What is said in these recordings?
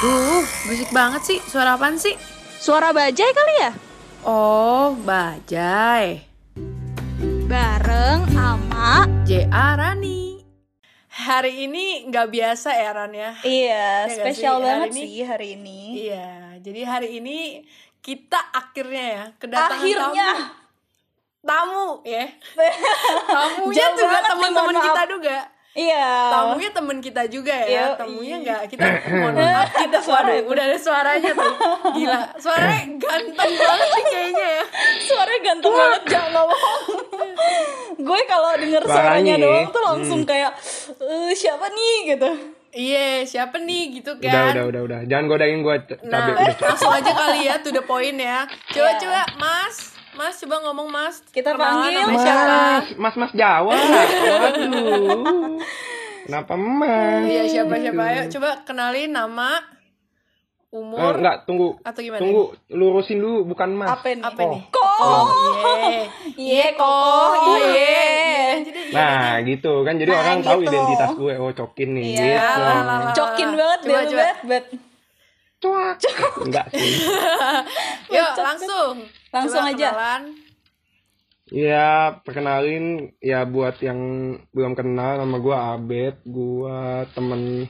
Duh, berisik banget sih. Suara apaan sih? Suara bajai kali ya? Oh, bajai. Bareng ama J.A. Rani. Hari ini nggak biasa ya Ran ya? Iya, nggak spesial sih? banget Hari ini- sih hari ini. Iya, jadi hari ini kita akhirnya ya kedatangan Akhirnya. tamu, tamu ya. Tamunya juga teman-teman kita juga. Iya. Tamunya temen kita juga ya. Yoi. Tamunya nggak kita mohon maaf kita suara udah ada suaranya tuh. Gila, suaranya ganteng banget sih kayaknya ya. Suaranya ganteng banget, jangan ngomong. Gue kalau denger Suaranya suaranya nih. doang tuh langsung kayak eh siapa nih gitu. Iya, siapa nih gitu Udah, kan. udah, udah, udah. Jangan godain gue cabe. Nah, udah. langsung aja kali ya to the point ya. Coba Iya. coba Mas, Mas coba ngomong Mas. Kita Kenalan panggil. namanya siapa? Mas, mas, mas Jawa. Waduh. Kenapa mas? Iya, siapa Gitu. siapa ayo coba kenalin nama, Eh, umur enggak, tunggu. atau gimana? Tunggu, lurusin dulu, bukan mas. Apa nih? Apa Oh. nih? Kok? Oh, iya. Kok. Iya. Iya. Jadi iya. Nah, gitu kan. Jadi Nah, orang tahu gitu. identitas gue. Oh, cokin nih. Iya. Gitu. Lah, lah, lah. Cokin banget Coba, coba. bet, bet. Cuak. Enggak sih. Yuk, langsung. Langsung Coba aja. kenalan. Ya, perkenalin ya buat yang belum kenal nama gue Abed, gue temen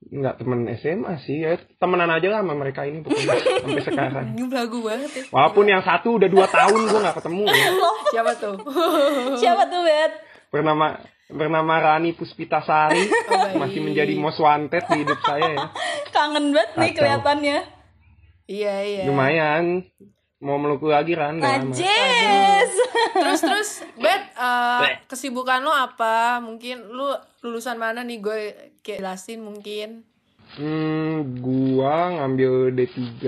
nggak temen SMA sih ya temenan aja lah sama mereka ini pokoknya sampai sekarang Ini belagu banget ya. walaupun yang satu udah dua tahun gue nggak ketemu ya Siapa tuh? Siapa tuh, bet? bernama bernama Rani Puspitasari baik. masih menjadi most wanted di hidup saya ya Kangen banget nih kelihatannya. iya, iya. lumayan mau meluk lu lagi Ran lama. Najis. Terus terus, Bet, eh, kesibukan lo apa? Mungkin lu lulusan mana nih gue kayak jelasin mungkin. Hmm, gua ngambil D3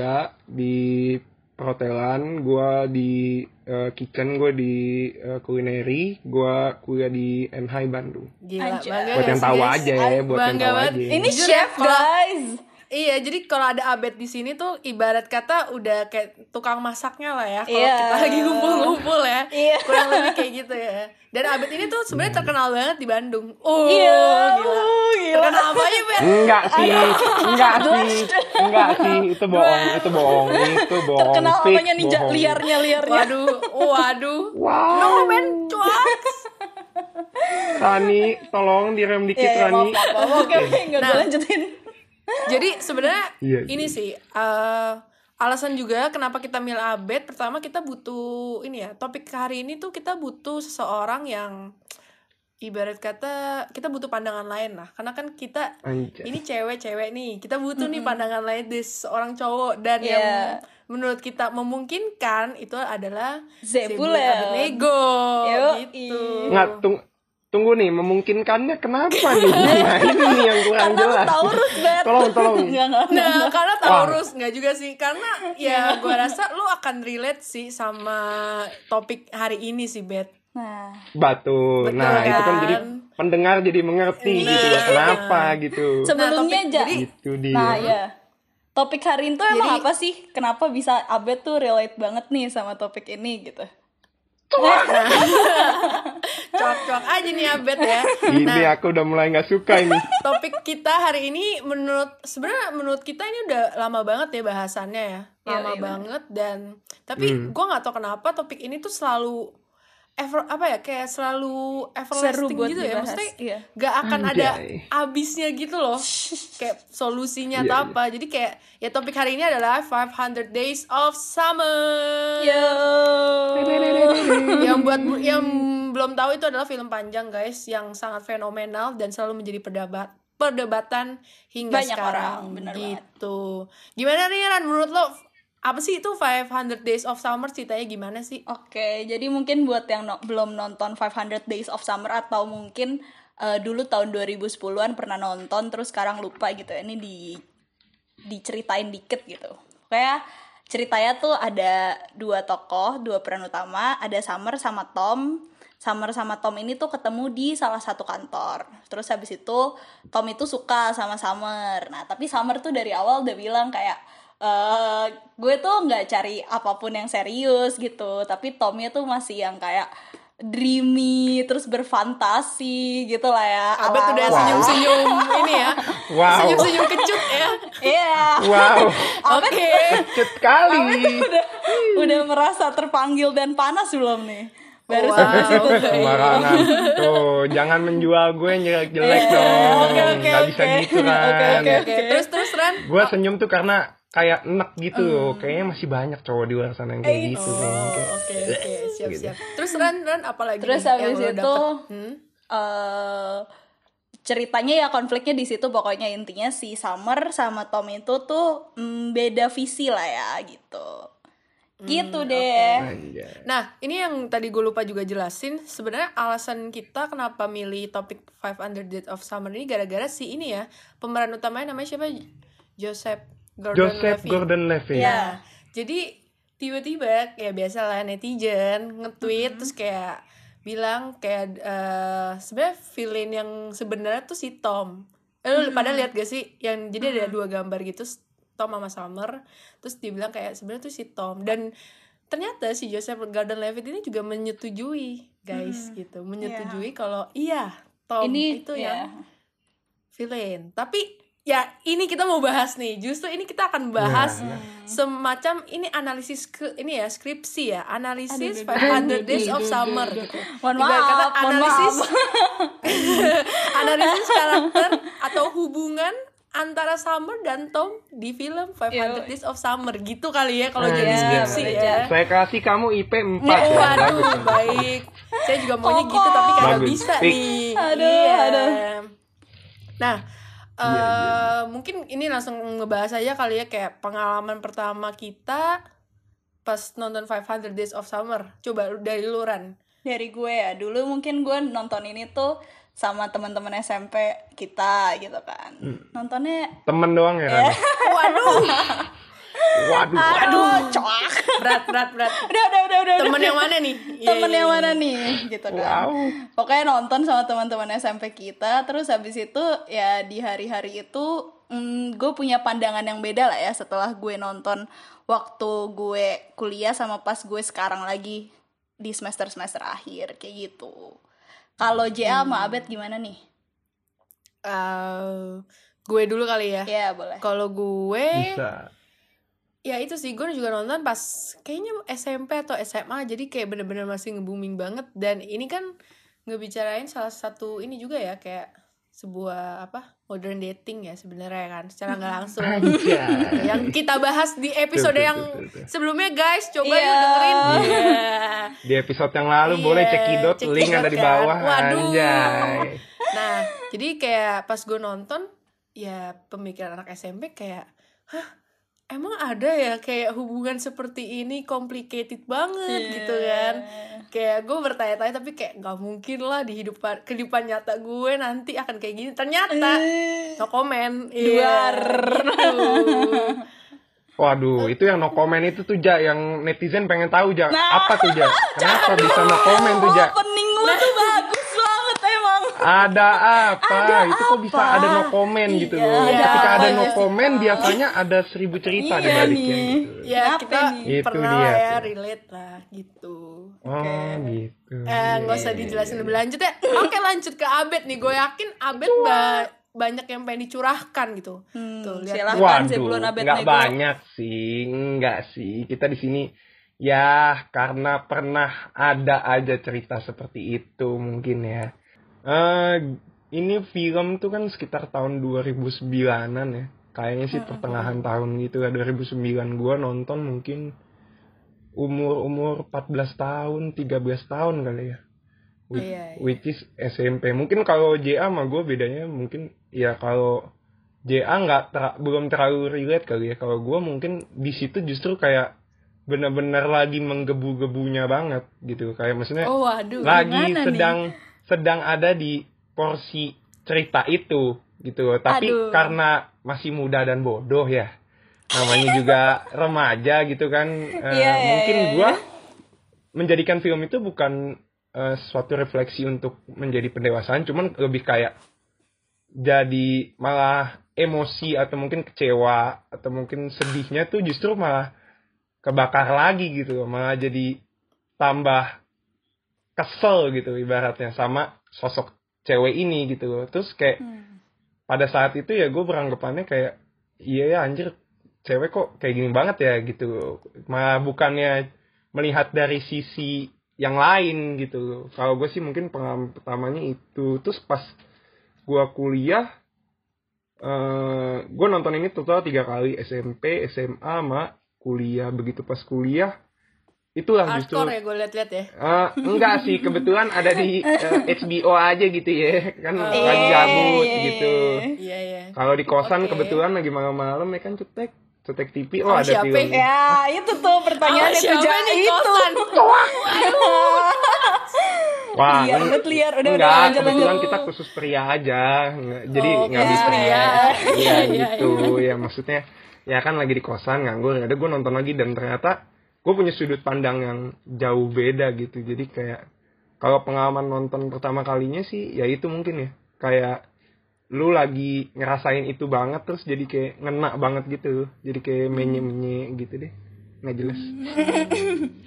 di perhotelan, gua di eh, kitchen, gua di eh, kulineri, gua kuliah di NHI Bandung. Gila, Buat yang tahu aja ya, buat yang Bangga tahu banget. aja. Ini Jujur chef, ya, kalau- guys. Iya, jadi kalau ada Abed di sini tuh ibarat kata udah kayak tukang masaknya lah ya. Kalau Iya. kita lagi ngumpul-ngumpul ya. Iya. Kurang lebih kayak gitu ya. Dan Abed ini tuh sebenarnya terkenal banget di Bandung. Oh, Iya, gila. uh, gila. Terkenal apa aja, Bet? Enggak sih, enggak sih, enggak sih, itu bohong, itu bohong, itu bohong. Terkenal fix apanya nih, bohong. liarnya, liarnya. Waduh, waduh. Wow. No comment, cuaks. Rani, tolong direm dikit Iya, iya, Rani. maaf, maaf, maaf. Oke, oke, nggak Nah. gue lanjutin. Jadi sebenarnya Iya, ini sih eh, alasan juga kenapa kita milih Abed. Pertama kita butuh ini ya topik hari ini tuh kita butuh seseorang yang ibarat kata kita butuh pandangan lain lah. Karena kan kita Anjay. ini cewek-cewek nih kita butuh nih pandangan lain dari seorang cowok dan Iya. yang menurut kita memungkinkan itu adalah Zebulon. Abednego Yoi. gitu. Nggak, tung- tunggu nih, memungkinkannya kenapa nih? Nah, ini nih yang kurang Karena jelas. Taurus, bet. Tolong, tolong. Nah, karena Taurus nggak juga sih, karena ya gue rasa lu akan relate sih sama topik hari ini sih, Bet. Nah, Batu. Betul nah, itu kan kan? jadi pendengar jadi mengerti Iya. gitu loh. Kenapa gitu. sebelumnya topik- aja. jadi- Itu dia. Nah, ya. Topik hari ini tuh emang Jadi- apa sih? Kenapa bisa Abed tuh relate banget nih sama topik ini gitu? Cok-cok aja nih Abed ya. Ini Nah, aku udah mulai nggak suka ini. topik kita hari ini menurut sebenarnya menurut kita ini udah lama banget ya bahasannya ya. Lama Iya, iya, banget dan tapi Hmm. gua nggak tahu kenapa topik ini tuh selalu ever apa ya kayak selalu everlasting buat gitu ya. dibahas, maksudnya iya. gak akan ada Anjay. abisnya gitu loh. Kayak solusinya Iya, atau iya. apa. Jadi kayak ya topik hari ini adalah 500 days of summer. Yo. yang buat yang belum tahu itu adalah film panjang guys yang sangat fenomenal dan selalu menjadi perdebat perdebatan hingga Banyak sekarang. orang, bener gitu. gimana nih Ran? Menurut lo apa sih itu 500 days of summer ceritanya gimana sih Oke, jadi mungkin buat yang no- belum nonton 500 Days of Summer atau mungkin eh, dulu tahun 2010-an pernah nonton terus sekarang lupa gitu. Ini di diceritain dikit gitu. Kayak ceritanya tuh ada dua tokoh, dua peran utama, ada Summer sama Tom. Summer sama Tom ini tuh ketemu di salah satu kantor. Terus habis itu Tom itu suka sama Summer. Nah, tapi Summer tuh dari awal udah bilang kayak eh gue tuh nggak cari apa pun yang serius gitu tapi Tomnya tuh masih yang kayak dreamy terus berfantasi gitu lah ya Abed ala-ala. udah senyum-senyum ini ya Wow. senyum-senyum kecut ya Iya. Wow, Oke. cut kali. udah udah merasa terpanggil dan panas belum nih? Baru Wow. sampai situ. Sembarangan. Tuh, jangan menjual gue yang jelek-jelek dong. Iya, oke, oke, Nggak bisa oke. gitu kan. Oke, oke, Oke, terus terus Ran. Gue senyum tuh karena kayak enek gitu loh. Kayaknya masih banyak cowok di luar sana yang kayak gitu. Oh, oke oke, siap Gitu. siap. Terus Ran Ran apalagi Terus habis itu, dapet? Hmm? eh ceritanya ya konfliknya di situ pokoknya intinya si Summer sama Tom itu tuh mm, beda visi lah ya gitu. Gitu deh. Anjay. Nah, ini yang tadi gue lupa juga jelasin. Sebenarnya alasan kita kenapa milih topik 500 Days of Summer ini gara-gara si ini ya. Pemeran utamanya namanya siapa? Joseph Gordon Joseph. Gordon Levitt. Ya. Jadi tiba-tiba ya biasa lah netizen nge-tweet terus kayak bilang kayak eh sebenarnya villain yang sebenarnya tuh si Tom. Eh, lu pada lihat gak sih yang jadi ada dua gambar gitu Tom sama Summer. Terus dibilang kayak sebenarnya tuh si Tom. Dan ternyata si Joseph Gordon-Levitt ini juga menyetujui guys gitu. Menyetujui kalau iya Tom Ini itu ya. yang villain. Tapi ya ini kita mau bahas nih. Justru ini kita akan bahas Ya, ya. semacam ini analisis ke ini ya skripsi ya. Analisis Aduh, 500 days of summer. gitu Mohon kata maaf, mohon analisis maaf. analisis karakter atau hubungan antara Summer dan Tom di film 500 Iya. Days of Summer gitu kali ya kalau Iya, jadi skripsi boleh, ya. Jan. Saya kasih kamu IP 4 Oh, ya. waduh, baik. Saya juga maunya gitu tapi kagak bisa nih. Aduh, Iya. aduh. Nah, Iya, eh mungkin ini langsung ngebahas aja kali ya kayak pengalaman pertama kita pas nonton 500 Days of Summer. Coba dari luran. Dari gue ya, dulu mungkin gue nonton ini tuh sama teman-teman SMP kita gitu kan. Nontonnya Temen doang ya kan? Waduh, Waduh. aduh, coak. berat berat berat. udah, udah, udah, udah. Temen udah. yang mana nih? Temen yang mana nih gitu kan Wow. pokoknya nonton sama teman-teman SMP kita terus habis itu ya di hari-hari itu mm, gue punya pandangan yang beda lah ya setelah gue nonton waktu gue kuliah sama pas gue sekarang lagi di semester semester akhir kayak gitu kalau JA sama Abed gimana nih Eh, gue dulu kali ya. ya boleh Kalau gue Bisa. ya itu sih gue juga nonton pas kayaknya SMP atau SMA jadi kayak bener-bener masih nge-booming banget dan ini kan ngebicarain salah satu ini juga ya kayak sebuah apa modern dating ya sebenarnya kan secara nggak langsung yang kita bahas di episode Tuh, tuh, yang tuh, tuh, tuh. sebelumnya guys coba Iya. yuk dengerin Iya. Di episode yang lalu Iya, boleh cekidot cekidot link ada di kan. bawah Waduh. anjay. Nah, jadi kayak pas gue nonton, ya pemikiran anak SMP kayak, hah, emang ada ya kayak hubungan seperti ini complicated banget Iya. gitu kan? Kayak gue bertanya-tanya tapi kayak nggak mungkin lah di hidupan kehidupan nyata gue nanti akan kayak gini. Ternyata no comment. Iya, gitu. Waduh, itu yang no comment itu tuh Ja, yang netizen pengen tahu Ja, Nah. apa tuh Ja? Kenapa bisa no comment tuh Ja? opening lu tuh Ada apa? Ada itu kok bisa ada no comment gitu Iya, loh. ada Ketika ada no sih, comment Kak? biasanya ada seribu cerita di Iya baliknya nih. gitu. Ya kita nih? Itu pernah dia ya relate lah gitu. Oh, gitu. Eh, nggak usah dijelasin lebih lanjut ya. Oke lanjut ke Abed nih. Gue yakin Abed ba- banyak yang pengen dicurahkan gitu. Hmm, Tuh lihat. silahkan Waduh, sebelum Abed nggak nego. banyak sih, nggak sih. Kita di sini ya karena pernah ada aja cerita seperti itu mungkin ya. Eh ini film tuh kan sekitar tahun 2009-an ya. Kayaknya sih pertengahan tahun gitu ya 2009 gua nonton mungkin umur-umur 14 tahun, 13 tahun kali ya. Which, Iya, iya. which is SMP. Mungkin kalau JA sama gue bedanya mungkin ya kalau JA nggak ter- belum terlalu relate kali ya. Kalau gue mungkin di situ justru kayak benar-benar lagi menggebu-gebunya banget gitu. Kayak maksudnya Oh waduh. lagi gimana nih? Sedang ada di porsi cerita itu gitu. Tapi Aduh. karena masih muda dan bodoh ya. Namanya juga remaja gitu kan. eh, Iya, iya, mungkin iya, gua menjadikan film itu bukan eh, suatu refleksi untuk menjadi pendewasaan, cuman lebih kayak jadi malah emosi atau mungkin kecewa atau mungkin sedihnya tuh justru malah kebakar lagi gitu malah jadi tambah kesel gitu ibaratnya sama sosok cewek ini gitu. Loh terus kayak Hmm. pada saat itu ya gue beranggapannya kayak iya ya anjir cewek kok kayak gini banget ya gitu. Malah bukannya melihat dari sisi yang lain gitu. Kalau gue sih mungkin pengalaman pertamanya itu. Terus pas gue kuliah eh gue nonton ini total tiga kali SMP SMA sama kuliah. Begitu pas kuliah itulah justru hardcore ya gue liat-liat ya Eh, enggak sih kebetulan ada di eh, HBO aja gitu ya kan Oh. lagi gabut gitu iya iya kalau di kosan Oke. kebetulan lagi malam-malam ya kan cetek cetek TV oh Sama ada siapa film Ya, itu tuh pertanyaan Oh, itu siapa Ja, nih itu. kosan? wah kan- bet liar. Udah, udah, enggak lanjut, kebetulan lanjut. kita khusus pria aja jadi Oh, nggak bisa pria. iya Iya, iya, gitu ya maksudnya ya kan lagi di kosan nganggur ada gue nonton lagi dan ternyata gue punya sudut pandang yang jauh beda gitu. Jadi kayak kalau pengalaman nonton pertama kalinya sih ya itu mungkin ya. Kayak lu lagi ngerasain itu banget terus jadi kayak ngena banget gitu. Jadi kayak menye menye gitu deh. Nggak jelas.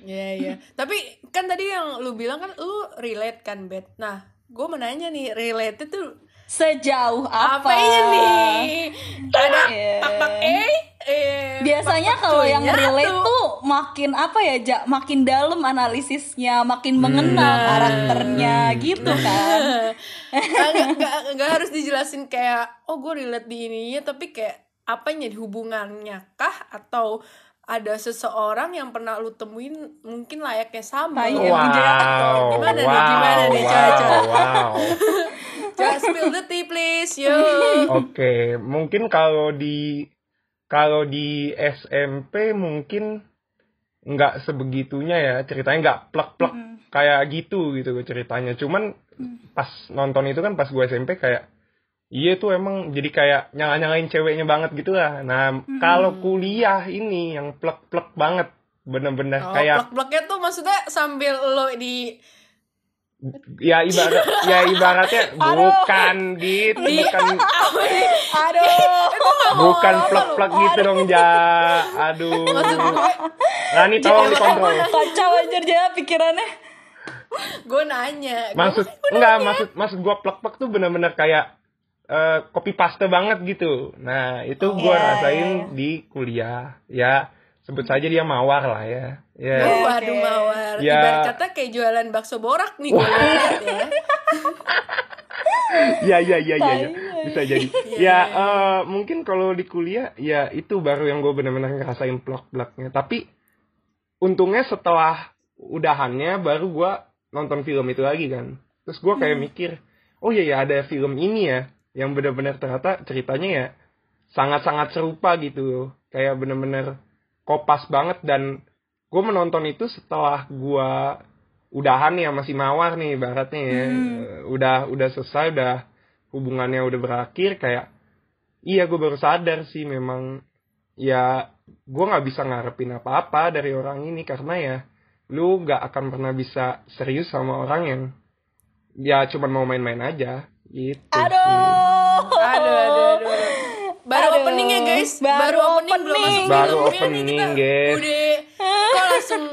Iya iya. Tapi kan tadi yang lu bilang kan lu relate kan bet. Nah, gue mau nanya nih relate itu Sejauh apa? apa, ini? Ada Iya. pak E? Eh, Biasanya kalau yang relate tuh- tuh makin apa ya, Ja? Makin dalam analisisnya, makin mengenal Hmm. karakternya gitu kan. Ah, nggak nggak nggak harus dijelasin kayak oh gue relate di ininya tapi kayak apa jadi hubungannya kah atau ada seseorang yang pernah lu temuin mungkin layaknya sama Tai, Atau gimana nih wow, gimana nih wow, coba coba wow. Just spill the tea please. Yo. Oke, mungkin kalau di kalau di SMP mungkin nggak sebegitunya ya ceritanya nggak plek-plek kayak gitu gitu ceritanya. Cuman pas nonton itu kan pas gue SMP kayak iya tuh emang jadi kayak nyala-nyalain ceweknya banget gitu lah. Nah kalau kuliah ini yang plek-plek banget bener-bener oh, kayak plek-pleknya tuh maksudnya sambil lo di ya ibarat ya ibaratnya bukan gitu bukan Aduh. bukan plek-plek gitu dong ja. Aduh. Gue Rani tolong dikontrol. Kacau aja Ja pikirannya. gue nanya maksud enggak maksud maksud gua plek-plek tuh bener-bener kayak eh, copy paste banget gitu. Nah itu gua Iya, rasain di kuliah ya sebut saja dia mawar lah ya. Ya Oh, waduh mawar. Ya. Ibarat kata kayak jualan bakso borak nih lihat ya. ya ya ya ya, ya. Bisa jadi. Ya eh, mungkin kalau di kuliah ya itu baru yang gue benar-benar ngerasain plek-pleknya. Tapi untungnya setelah udahannya baru gue nonton film itu lagi kan. Terus gue kayak mikir oh iya ya ada film ini ya yang benar-benar ternyata ceritanya ya sangat-sangat serupa gitu. Kayak benar-benar kopas banget dan gue menonton itu setelah gue udahan ya masih mawar nih ibaratnya ya Eh, udah udah selesai udah hubungannya udah berakhir kayak iya gue baru sadar sih memang ya gue nggak bisa ngarepin apa-apa dari orang ini karena ya lu nggak akan pernah bisa serius sama orang yang ya cuman mau main-main aja gitu sih. Aduh. Aduh, aduh, aduh. aduh. Baru Aduh. opening ya guys. Baru opening, belum opening. masuk Baru filmnya nih opening, kita guys. Udah kok langsung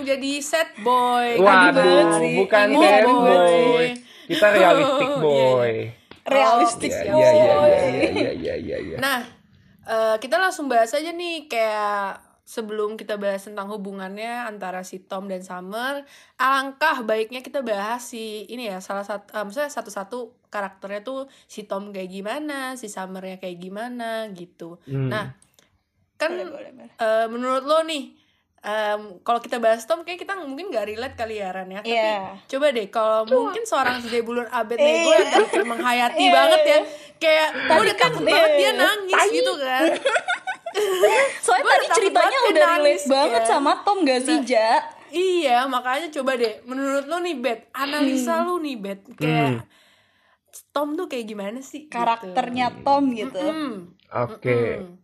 jadi set boy. waduh sih. bukan Ini bad aduh banget boy kita realistic Oh, iya, boy Realistik Iya, boy. iya, iya, iya, iya, iya, iya, iya. Nah, eh, kita langsung bahas aja nih kayak sebelum kita bahas tentang hubungannya antara si Tom dan Summer, alangkah baiknya kita bahas si ini ya salah satu, eh, maksudnya satu-satu karakternya tuh si Tom kayak gimana, si Summernya kayak gimana gitu. Hmm. Nah, kan Boleh, boleh, boleh. eh, menurut lo nih, em, kalau kita bahas Tom kayak kita mungkin gak relate kali ya Ran ya. Tapi Iya. coba deh kalau mungkin seorang si Bulur Abed nih gue yang menghayati Iya, banget ya. Kayak gue udah kan, takut banget dia nangis gitu kan. Soalnya Gua tadi ceritanya banget udah nangis, relate banget kan. sama Tom gak sih, Nah, Ja? Iya, makanya coba deh menurut lo nih Bet, analisa lo nih Bet kayak Tom tuh kayak gimana sih? gitu. Karakternya Tom gitu. Hmm. oke Hmm.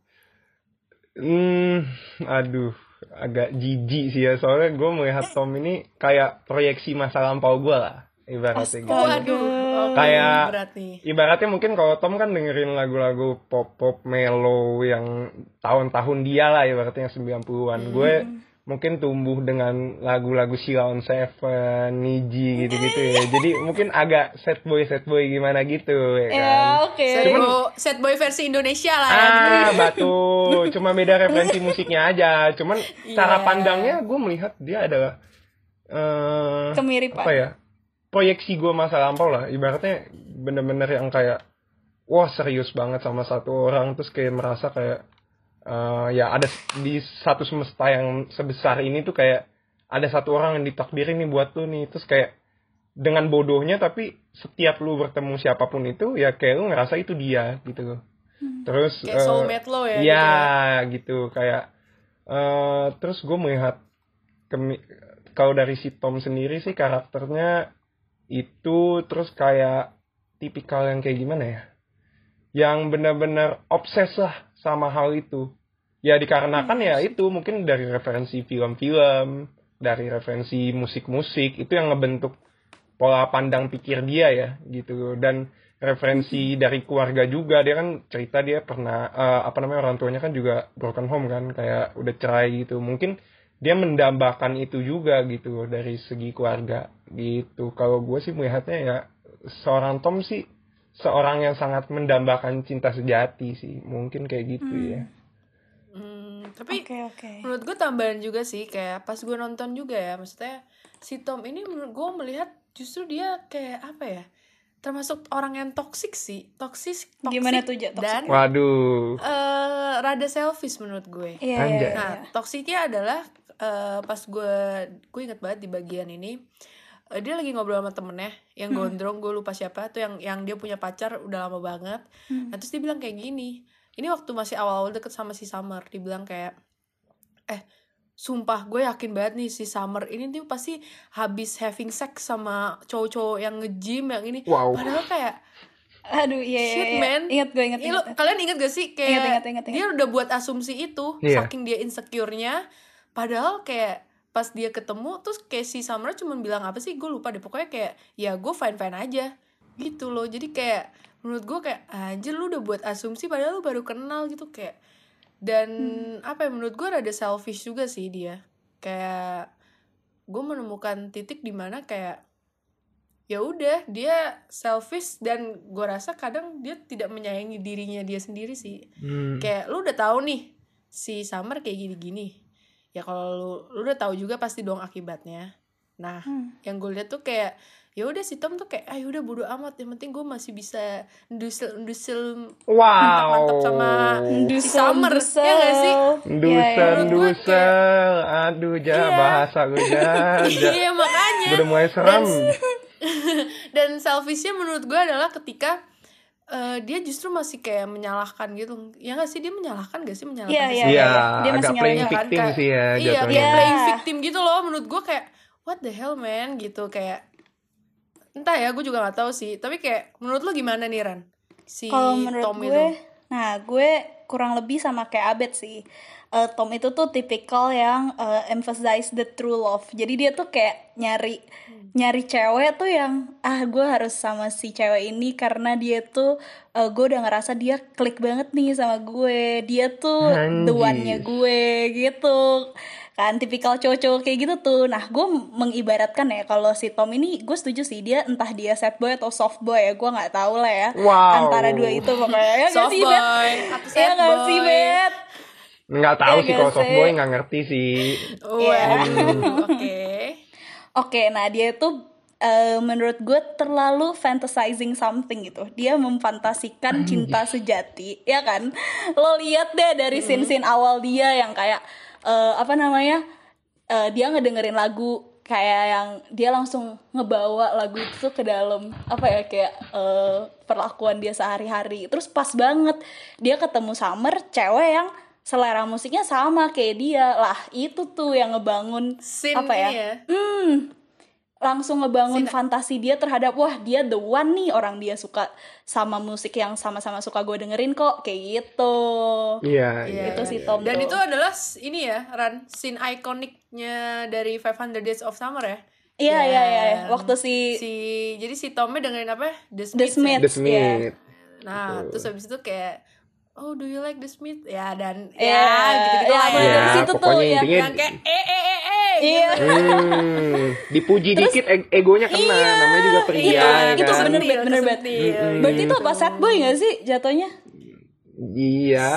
Hmm, aduh, agak jijik sih ya soalnya gue melihat Tom ini kayak proyeksi masa lampau gue lah, ibaratnya gitu. Waduh, oke, Kayak- berat nih. Ibaratnya mungkin kalau Tom kan dengerin lagu-lagu pop-pop mellow yang tahun-tahun dia lah ibaratnya 90-an. Gue mungkin tumbuh dengan lagu-lagu Sheila on Seven, Niji gitu-gitu ya. Jadi mungkin agak sad boy sad boy gimana gitu ya kan. Ya, oke. Sad, Cuman- boy, versi Indonesia lah ya. Ah, batu. Cuma beda referensi musiknya aja. Cuman cara Iya. pandangnya gue melihat dia adalah eh Kemiripan. apa ya? Proyeksi gue masa lampau lah. Ibaratnya bener-bener yang kayak wah serius banget sama satu orang terus kayak merasa kayak eh, ya ada di satu semesta yang sebesar ini tuh kayak ada satu orang yang ditakdirin nih buat lu nih. Terus kayak dengan bodohnya tapi setiap lu bertemu siapa pun itu ya kayak lu ngerasa itu dia gitu. Loh terus Kayak soulmate lo ya. ya gitu ya. gitu. Kayak eh terus gue melihat kalau dari si Tom sendiri sih karakternya itu terus kayak tipikal yang kayak gimana ya? Yang benar-benar obses lah sama hal itu. Ya dikarenakan ya itu mungkin dari referensi film-film dari referensi musik-musik itu yang ngebentuk pola pandang pikir dia ya gitu. Dan referensi dari keluarga juga dia kan cerita dia pernah eh, apa namanya orang tuanya kan juga broken home kan kayak udah cerai gitu. Mungkin dia mendambakan itu juga gitu dari segi keluarga gitu. Kalau gue sih melihatnya ya seorang Tom sih seorang yang sangat mendambakan cinta sejati sih mungkin kayak gitu ya Hmm, tapi Oke, oke. menurut gue tambahan juga sih kayak pas gue nonton juga ya maksudnya si Tom ini menurut gue melihat justru dia kayak apa ya termasuk orang yang toksik sih toksis Gimana tuh, Ja, toxic? dan waduh eh, rada selfish menurut gue Iya, iya, Anjay. iya. Nah, toksiknya adalah eh, pas gue gue inget banget di bagian ini eh, dia lagi ngobrol sama temennya yang gondrong gue lupa siapa tuh yang yang dia punya pacar udah lama banget. Hmm. Nah, terus dia bilang kayak gini. Ini waktu masih awal-awal deket sama si Summer, dibilang kayak eh sumpah gue yakin banget nih si Summer ini tuh pasti habis having sex sama cowok-cowok yang nge-gym yang ini. Wow. Padahal kayak Aduh, iya, iya, Shit, iya. man. Ingat gue, ingat, ingat. kalian inget gak sih kayak Ingat, ingat, ingat, ingat. dia udah buat asumsi itu Iya. saking dia insecure-nya padahal kayak pas dia ketemu terus kayak si Summer cuma bilang apa sih gue lupa deh. Pokoknya kayak ya gue fine fine aja. Gitu loh. Jadi kayak menurut gue kayak anjir lu udah buat asumsi padahal lu baru kenal gitu. Kayak dan apa ya menurut gue rada selfish juga sih dia. Kayak gue menemukan titik di mana kayak ya udah dia selfish dan gue rasa kadang dia tidak menyayangi dirinya dia sendiri sih. Hmm. kayak lu udah tahu nih si Summer kayak gini-gini ya kalau lu lu udah tahu juga pasti dong akibatnya nah Hmm. yang gue lihat tuh kayak ya udah si Tom tuh kayak ah udah bodo amat yang penting gue masih bisa ndusil ndusil wow mantap-mantap sama si Summer ya gak sih Dusen, Iya, iya. Menurut gue dusel, aduh ja Iya. bahasa gue ja, ja. iya makanya udah mulai seram. dan selfishnya menurut gue adalah ketika eh, dia justru masih kayak menyalahkan gitu. Ya gak sih dia menyalahkan gak sih? Menyalahkan Iya, si iya, Summer? Iya, Dia masih playing kan, victim kayak- sih ya iya kayak Iya. playing victim gitu loh. Menurut gue kayak what the hell man? Gitu kayak entah ya gue juga nggak tahu sih. Tapi kayak menurut lo gimana nih Ran si menurut Tom gue, itu nah gue kurang lebih sama kayak Abed sih. Eh, Tom itu tuh tipikal yang eh, emphasize the true love. Jadi dia tuh kayak nyari nyari cewek tuh yang ah gue harus sama si cewek ini karena dia tuh eh, gue udah ngerasa dia klik banget nih sama gue. Dia tuh the one-nya gue gitu. Kan tipikal cowok-cowok kayak gitu tuh. Nah, gue mengibaratkan ya kalau si Tom ini gue setuju sih dia entah dia sad boy atau soft boy ya, gue nggak tahu lah ya. Wow. Antara dua itu pokoknya ya nggak soft sih, boy atau Ya sad nggak boy sih, Bet? Nggak tahu Iya sih nggak kalau soft boy nggak ngerti sih. Waduh, oke Oke, nah dia itu eh, menurut gue terlalu fantasizing something gitu. Dia memfantasikan cinta sejati, ya kan? Lo lihat deh dari scene-scene awal dia yang kayak eh, apa namanya? eh, dia ngedengerin lagu kayak yang dia langsung ngebawa lagu itu ke dalam apa ya kayak eh, perlakuan dia sehari-hari. Terus pas banget dia ketemu Summer, cewek yang selera musiknya sama kayak dia. Lah, itu tuh yang ngebangun Scene apa ya? ya Hmm, langsung ngebangun fantasi dia terhadap wah dia the one nih orang dia suka sama musik yang sama-sama suka gue dengerin kok kayak gitu. Iya, Iya, Itu iya. si Tom dan tuh. itu adalah ini ya Ran scene ikoniknya dari 500 Days of Summer ya Iya iya iya Yang waktu si, si jadi si Tomnya dengerin apa The The Smiths ya? Smiths. The Smith. Nah, terus habis itu kayak oh do you like the Smith ya dan Ya, ya gitu-gitu ya, lah mulai ya. dari Ya, situ tuh pokoknya yang- kayak eh eh eh eh Iya. gitu. Hmm, dipuji dikit e- egonya kena, namanya juga pria Itu- ya itu kan? bener, Bet, bener, kesentil. Mm-mm. Berarti itu apa sad boy gak sih jatuhnya? Iya.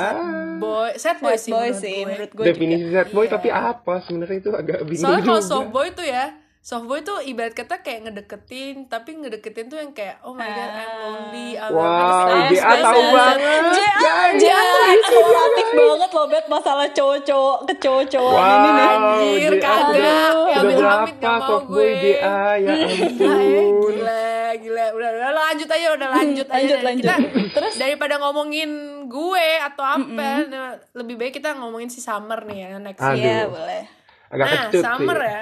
boy sad boy Sad sih boy menurut sih gue. menurut gue Definisi sad boy tapi apa sebenarnya itu agak bingung soalnya kalau juga. soft boy tuh ya soft boy tuh ibarat kata kayak ngedeketin tapi ngedeketin tuh yang kayak oh my god I'm lonely I'm Wow, sad, tahu banget. tuh eksploratif banget loh Bet masalah cowok-cowok ke cowok-cowok Wow, ini nih. Anjir, kagak. udah, Ya, udah berapa Hamid gak mau soft boy gue. JA ya Gila, eh, ampun. gila, gila. Udah, udah lanjut aja, udah lanjut aja. Lanjut, lanjut. Kita Terus? daripada ngomongin gue atau apa, nah, lebih baik kita ngomongin si Summer nih ya next. Aduh. Iya boleh. Agak Nah, kecut Summer sih. ya.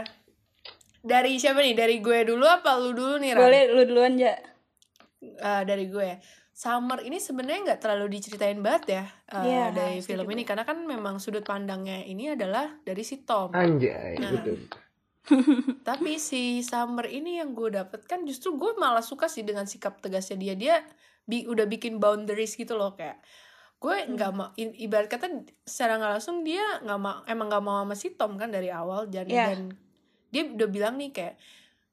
Dari siapa nih? Dari gue dulu apa lu dulu nih, Ran? Boleh lu duluan ja. Eh, dari gue. Summer ini sebenarnya nggak terlalu diceritain banget ya eh, Iya, dari film ini karena kan memang sudut pandangnya ini adalah dari si Tom. Anjay, Nah. betul. Tapi si Summer ini yang gue dapet kan justru gue malah suka sih dengan sikap tegasnya dia. Dia bi- udah bikin boundaries gitu loh kayak gue nggak mau ibarat kata secara nggak langsung dia nggak mau emang nggak mau sama si Tom kan dari awal dan Iya. dan dia udah bilang nih kayak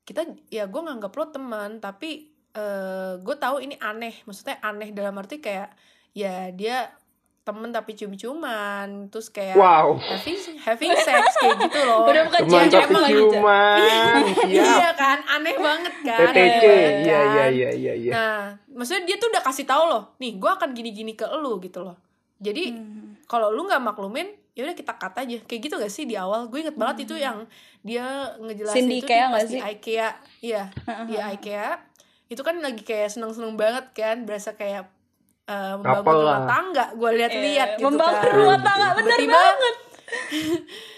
kita ya gue nganggap lo teman tapi eh gue tahu ini aneh maksudnya aneh dalam arti kayak ya dia temen tapi cium-ciuman terus kayak Wow. having having sex kayak gitu loh Udah bukan Teman cium tapi lagi, Ja. ciuman. Siap. iya kan aneh banget kan TTC. banget Iya, kan? iya, iya, iya, iya. nah maksudnya dia tuh udah kasih tahu loh nih gue akan gini-gini ke lu gitu loh jadi Hmm. kalau lu nggak maklumin ya udah kita cut aja kayak gitu gak sih di awal gue inget banget itu yang dia ngejelasin Cindy itu Ikea di nggak pas di sih? IKEA iya di IKEA itu kan lagi kayak seneng-seneng banget kan berasa kayak eh, membangun rumah tangga gue lihat-lihat Eh, gitu membangun kan rumah tangga bener Tiba-tiba- banget.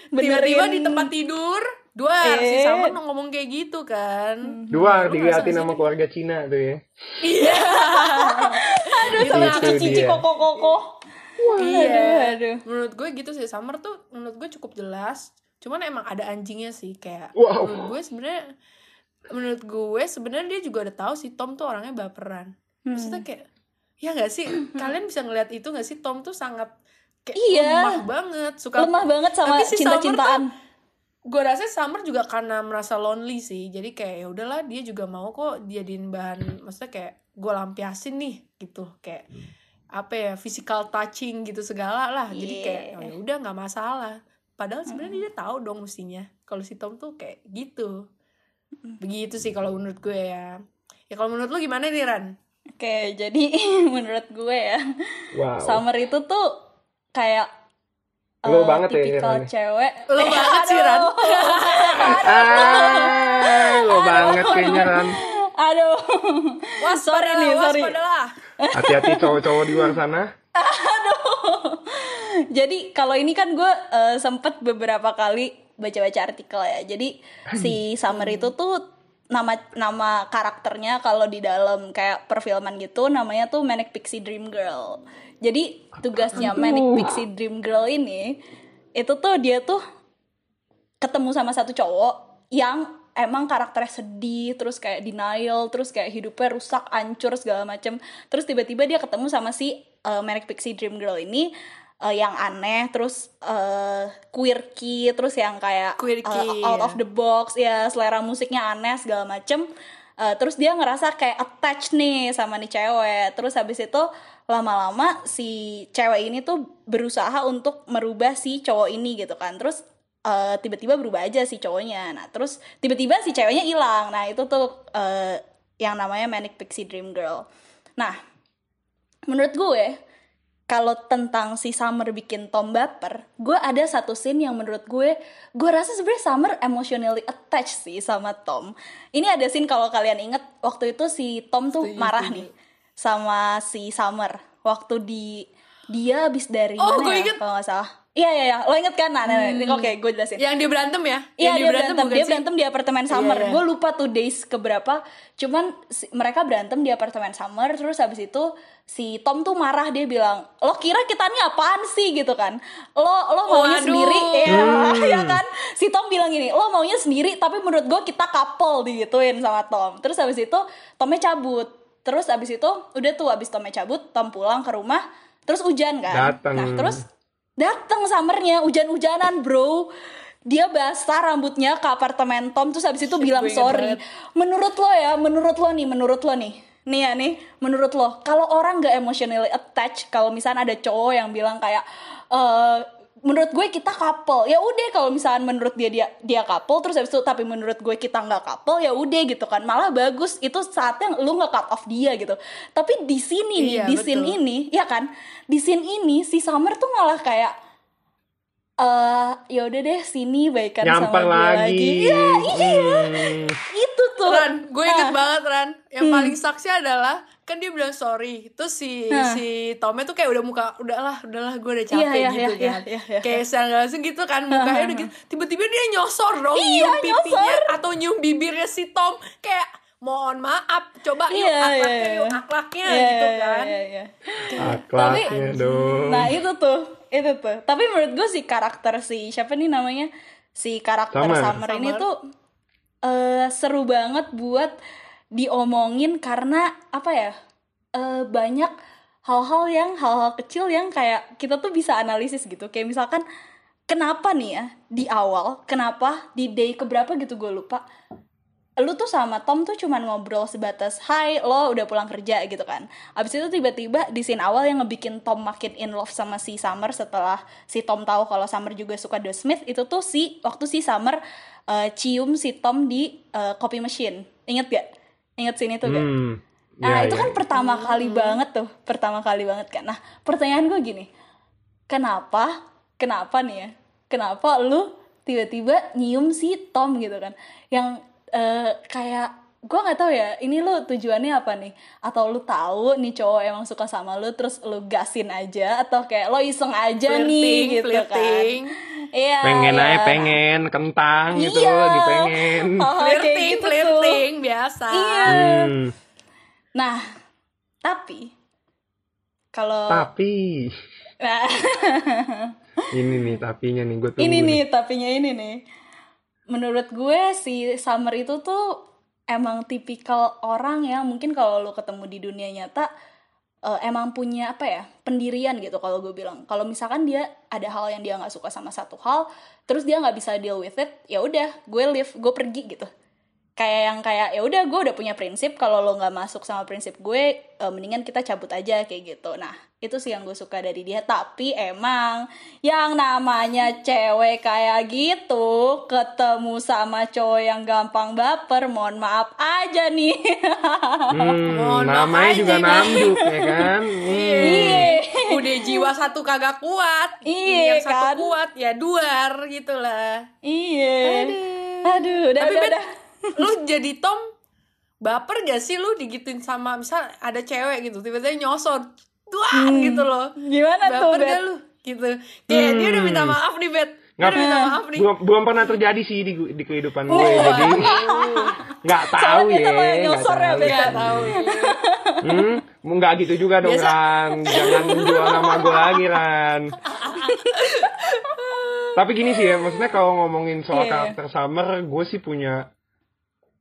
tiba-tiba di tempat tidur dua si Eh. Summer ngomong kayak gitu kan Dua Lu diliatin ngerasa sama sih? keluarga Cina tuh ya. iya Aduh sama Itu cici-cici dia. Koko-koko. iya Aduh, aduh. menurut gue gitu sih Summer tuh menurut gue cukup jelas cuman emang ada anjingnya sih kayak Wow. menurut gue sebenarnya menurut gue sebenarnya dia juga udah tahu si Tom tuh orangnya baperan maksudnya kayak ya nggak sih kalian bisa ngeliat itu nggak sih Tom tuh sangat kayak Iya. lemah banget suka Lemah banget sama si cinta-cintaan. gue rasa Summer juga karena merasa lonely sih jadi kayak ya udahlah dia juga mau kok jadiin bahan maksudnya kayak gue lampiasin nih gitu kayak apa ya physical touching gitu segala lah jadi Iya. kayak oh, ya udah nggak masalah padahal sebenarnya dia tahu dong mestinya kalau si Tom tuh kayak gitu begitu sih kalau menurut gue ya ya kalau menurut lu gimana nih Ran Oke, jadi menurut gue ya, Wow. Summer itu tuh kayak Lo eh, banget ya, tipikal Ran. cewek. Lo banget sih, Ran. Ah, lo banget kayaknya Ran. Aduh. sorry nih, sorry. waspadalah. Hati-hati cowok-cowok di luar sana. Jadi kalau ini kan gue eh, sempet beberapa kali baca-baca artikel ya. Jadi si Summer itu tuh nama nama karakternya kalau di dalam kayak perfilman gitu namanya tuh Manic Pixie Dream Girl. Jadi tugasnya Manic Pixie Dream Girl ini itu tuh dia tuh ketemu sama satu cowok yang emang karakternya sedih terus kayak denial terus kayak hidupnya rusak hancur segala macem. Terus tiba-tiba dia ketemu sama si uh, Manic Pixie Dream Girl ini uh, yang aneh terus uh, quirky terus yang kayak Quirky, uh, out of the box ya selera musiknya aneh segala macem. Uh, terus dia ngerasa kayak attach nih sama nih cewek. Terus habis itu lama-lama si cewek ini tuh berusaha untuk merubah si cowok ini gitu kan. Terus uh, tiba-tiba berubah aja si cowoknya nah terus tiba-tiba si ceweknya hilang nah itu tuh uh, yang namanya manic pixie dream girl nah menurut gue kalau tentang si Summer bikin Tom baper, gue ada satu scene yang menurut gue, gue rasa sebenarnya Summer emotionally attached sih sama Tom. Ini ada scene kalau kalian inget waktu itu si Tom tuh Setuju, marah setuju. nih sama si Summer waktu di dia habis dari Oh, mana gue ya inget. kalau nggak salah. Iya iya iya, lo inget kan? Nah, nah, nah, oke gue jelasin. yang dia berantem ya Iya Yang dia berantem, bukan dia sih? berantem di apartemen Summer. Iya, iya. Gue lupa tuh days keberapa. Cuman si- mereka berantem di apartemen Summer. Terus habis itu si Tom tuh marah dia bilang, lo kira kita ini apaan sih gitu kan? Lo lo maunya Waduh. sendiri, ya, Hmm. ya kan? Si Tom bilang gini, lo maunya sendiri, tapi menurut gue kita couple digituin sama Tom. Terus habis itu Tomnya cabut. Terus habis itu udah tuh habis Tomnya cabut, Tom pulang ke rumah. terus hujan kan Dateng. nah terus dateng summernya hujan-hujanan bro. Dia basah rambutnya ke apartemen Tom terus habis itu bilang sorry. menurut lo ya menurut lo nih menurut lo nih. Nih ya nih menurut lo. Kalau orang gak emotionally attached kalau misalnya ada cowok yang bilang kayak eh menurut gue kita couple ya udah kalau misalnya menurut dia dia dia couple terus habis itu tapi menurut gue kita nggak couple ya udah gitu kan malah bagus itu saatnya lu nge cut off dia gitu tapi di sini nih Iya, di scene betul. ini ya kan di scene ini si Summer tuh malah kayak eh ya udah deh sini baikan Nyamper sama gue lagi, lagi. Iya, iya Hmm. Tuh Ran, gue inget Ah. banget Ran. Yang paling saksi adalah kan dia bilang sorry. Terus si Nah. si Tomnya tuh kayak udah muka, udahlah, udahlah gue udah capek Iya, iya, gitu iya, kan. iya, iya, kayak secara nggak langsung gitu kan mukanya udah gitu. Tiba-tiba dia nyosor dong Iya, nyium pipinya nyosor. atau nyium bibirnya si Tom kayak mohon maaf, coba yuk Iya, akhlaknya iya, yuk iya. akhlaknya Iya, gitu iya, kan. iya, iya. Akhlaknya dong. Nah itu tuh, itu tuh. Tapi menurut gue si karakter si siapa nih namanya si karakter Summer. Summer, ini Summer. tuh eh seru banget buat diomongin karena apa ya eh banyak hal-hal yang hal-hal kecil yang kayak kita tuh bisa analisis gitu. Kayak misalkan kenapa nih ya di awal, kenapa di day keberapa gitu gue lupa lu tuh sama Tom tuh cuman ngobrol sebatas Hai lo udah pulang kerja gitu kan Abis itu tiba-tiba di scene awal yang ngebikin Tom makin in love sama si Summer Setelah si Tom tahu kalau Summer juga suka The Smith Itu tuh si waktu si Summer eh, cium si Tom di eh, copy machine Ingat gak? Ingat scene itu gak? Hmm. Nah Ya, itu ya. kan pertama kali banget tuh Pertama kali banget kan Nah pertanyaan gue gini Kenapa Kenapa nih ya Kenapa lu tiba-tiba nyium si Tom gitu kan Yang eh, kayak gue nggak tahu ya ini lu tujuannya apa nih atau lu tahu nih cowok emang suka sama lu terus lu gasin aja atau kayak lo iseng aja nih Flirting, gitu flirting. kan iya pengen iya. aja pengen kentang gitu Iya. lagi pengen. Kayak Flirting, gitu tuh. flirting biasa. Iya. Hmm. nah tapi kalau Tapi ini nih tapinya nih gue ini nih tapinya ini nih menurut gue si Summer itu tuh emang tipikal orang yang mungkin kalau lo ketemu di dunia nyata eh, emang punya apa ya pendirian gitu kalau gue bilang. Kalau misalkan dia ada hal yang dia nggak suka sama satu hal terus dia nggak bisa deal with it ya udah gue leave gue pergi gitu kayak yang kayak ya udah gue udah punya prinsip kalau lo nggak masuk sama prinsip gue eh, mendingan kita cabut aja kayak gitu nah itu sih yang gue suka dari dia tapi emang yang namanya cewek kayak gitu ketemu sama cowok yang gampang baper mohon maaf aja nih Hmm, Mohon maaf namanya aja juga nih. namjuk ya kan. Hmm. iya Udah jiwa satu kagak kuat. Iya, Yang satu kan? kuat ya duar gitu lah. iya aduh udah Tapi udah, udah. Lu jadi Tom baper gak sih lu digituin sama misal ada cewek gitu tiba-tiba nyosor duar gitu loh. Gimana tuh baper gak lu? Gitu. Kayak dia udah minta maaf nih Bet Nggak- udah minta maaf nih. Belum belum pernah terjadi sih di, di kehidupan gue jadi nggak tahu Soalnya ya kita lo yang nggak nyosor ya, tahu. Bet. Gak tahu hmm, nggak gitu juga dong Biasa- Ran. Jangan jual nama gue lagi Ran. Tapi gini sih ya maksudnya kalau ngomongin soal Iya. karakter Summer gue sih punya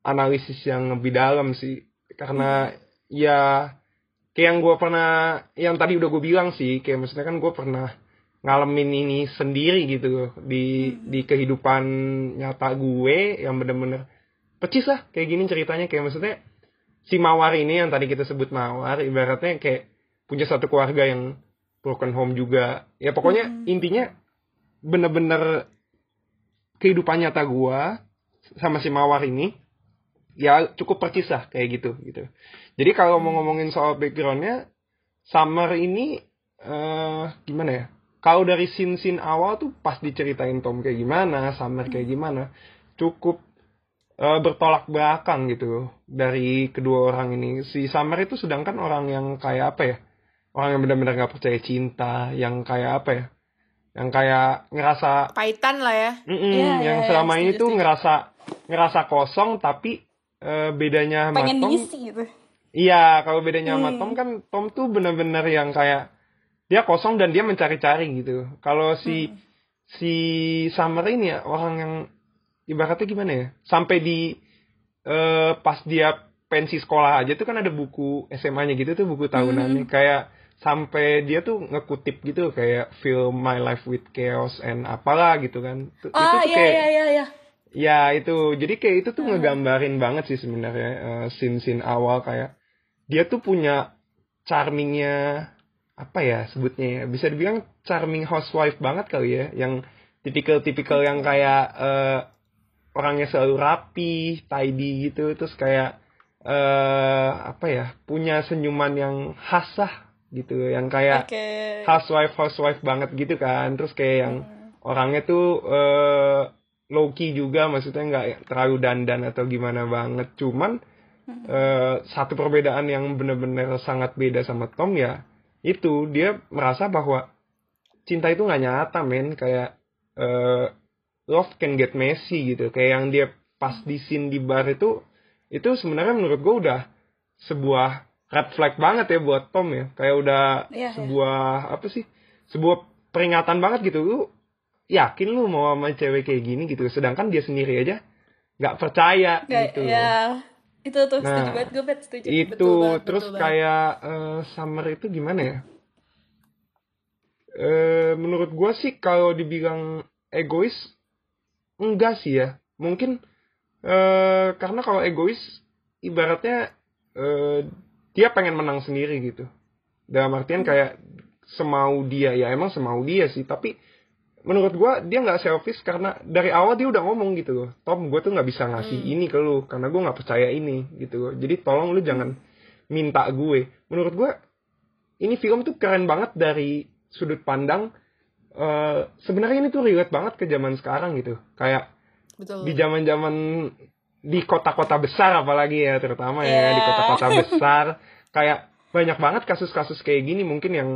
analisis yang lebih dalam sih. Karena ya kayak yang gue pernah yang tadi udah gue bilang sih kayak maksudnya kan gue pernah ngalamin ini sendiri gitu di di kehidupan nyata gue yang bener-bener pecis lah kayak gini ceritanya. Kayak maksudnya si Mawar ini yang tadi kita sebut Mawar ibaratnya kayak punya satu keluarga yang broken home juga. Ya pokoknya intinya bener-bener kehidupan nyata gua sama si Mawar ini ya cukup percis lah kayak gitu gitu. Jadi kalau mau ngomongin soal backgroundnya Summer ini eh gimana ya? Kalau dari scene-scene awal tuh pas diceritain Tom kayak gimana Summer kayak gimana cukup eh, bertolak belakang gitu dari kedua orang ini. Si Summer itu sedangkan orang yang kayak apa ya? Orang yang benar-benar nggak percaya cinta yang kayak apa ya? Yang kayak ngerasa Paitan lah ya. Mm-mm, Iya, yang iya, selama setuju, ini tuh ngerasa ngerasa kosong tapi eh, bedanya sama pengen Tom? diisi gitu. Iya kalau bedanya sama Hmm. Tom kan Tom tuh bener-bener yang kayak dia kosong dan dia mencari-cari gitu. Kalau si Hmm. si Summer ini ya orang yang ibaratnya gimana ya? Sampai di eh, pas dia pensi sekolah aja tuh kan ada buku SMA-nya gitu tuh buku tahunannya. Hmm. kayak sampai dia tuh ngekutip gitu kayak feel my life with chaos and apalah gitu kan. Itu- itu tuh iya kayak iya iya iya Ya itu, jadi kayak itu tuh ngegambarin banget sih sebenarnya eh, scene-scene awal kayak dia tuh punya charmingnya apa ya sebutnya ya bisa dibilang charming housewife banget kali ya, yang tipikal-tipikal yang kayak eh, orangnya selalu rapi, tidy gitu, terus kayak eh apa ya punya senyuman yang khas lah gitu, yang kayak oke. housewife housewife banget gitu kan. Terus kayak yang orangnya tuh eh low key juga maksudnya nggak terlalu dandan atau gimana banget. Cuman eh, satu perbedaan yang bener-bener sangat beda sama Tom ya itu dia merasa bahwa cinta itu nggak nyata men. Kayak eh, love can get messy gitu. Kayak yang dia pas di scene di bar itu itu sebenarnya menurut gue udah sebuah red flag banget ya buat Tom ya. Kayak udah Iya, iya. sebuah apa sih sebuah peringatan banget gitu. Lu yakin lu mau sama cewek kayak gini gitu. Sedangkan dia sendiri aja nggak percaya Nggak- gitu. ya itu tuh setuju Nah, banget gue bet setuju. Itu Betul banget, terus betul kayak eh, summer itu gimana ya? Eh menurut gua sih kalau dibilang egois enggak sih ya. Mungkin eh karena kalau egois ibaratnya eh dia pengen menang sendiri gitu. Dalam artian kayak semau dia ya emang semau dia sih. Tapi menurut gua dia nggak selfish karena dari awal dia udah ngomong gitu loh Tom gue tuh nggak bisa ngasih ini ke lu karena gue nggak percaya ini gitu. Loh jadi tolong lu jangan minta gue. Menurut gua ini film tuh keren banget dari sudut pandang eh sebenarnya ini tuh relate banget ke zaman sekarang gitu. Kayak betul. di zaman zaman di kota-kota besar apalagi ya terutama ya di Iya. kota-kota besar. Kayak banyak banget kasus-kasus kayak gini mungkin yang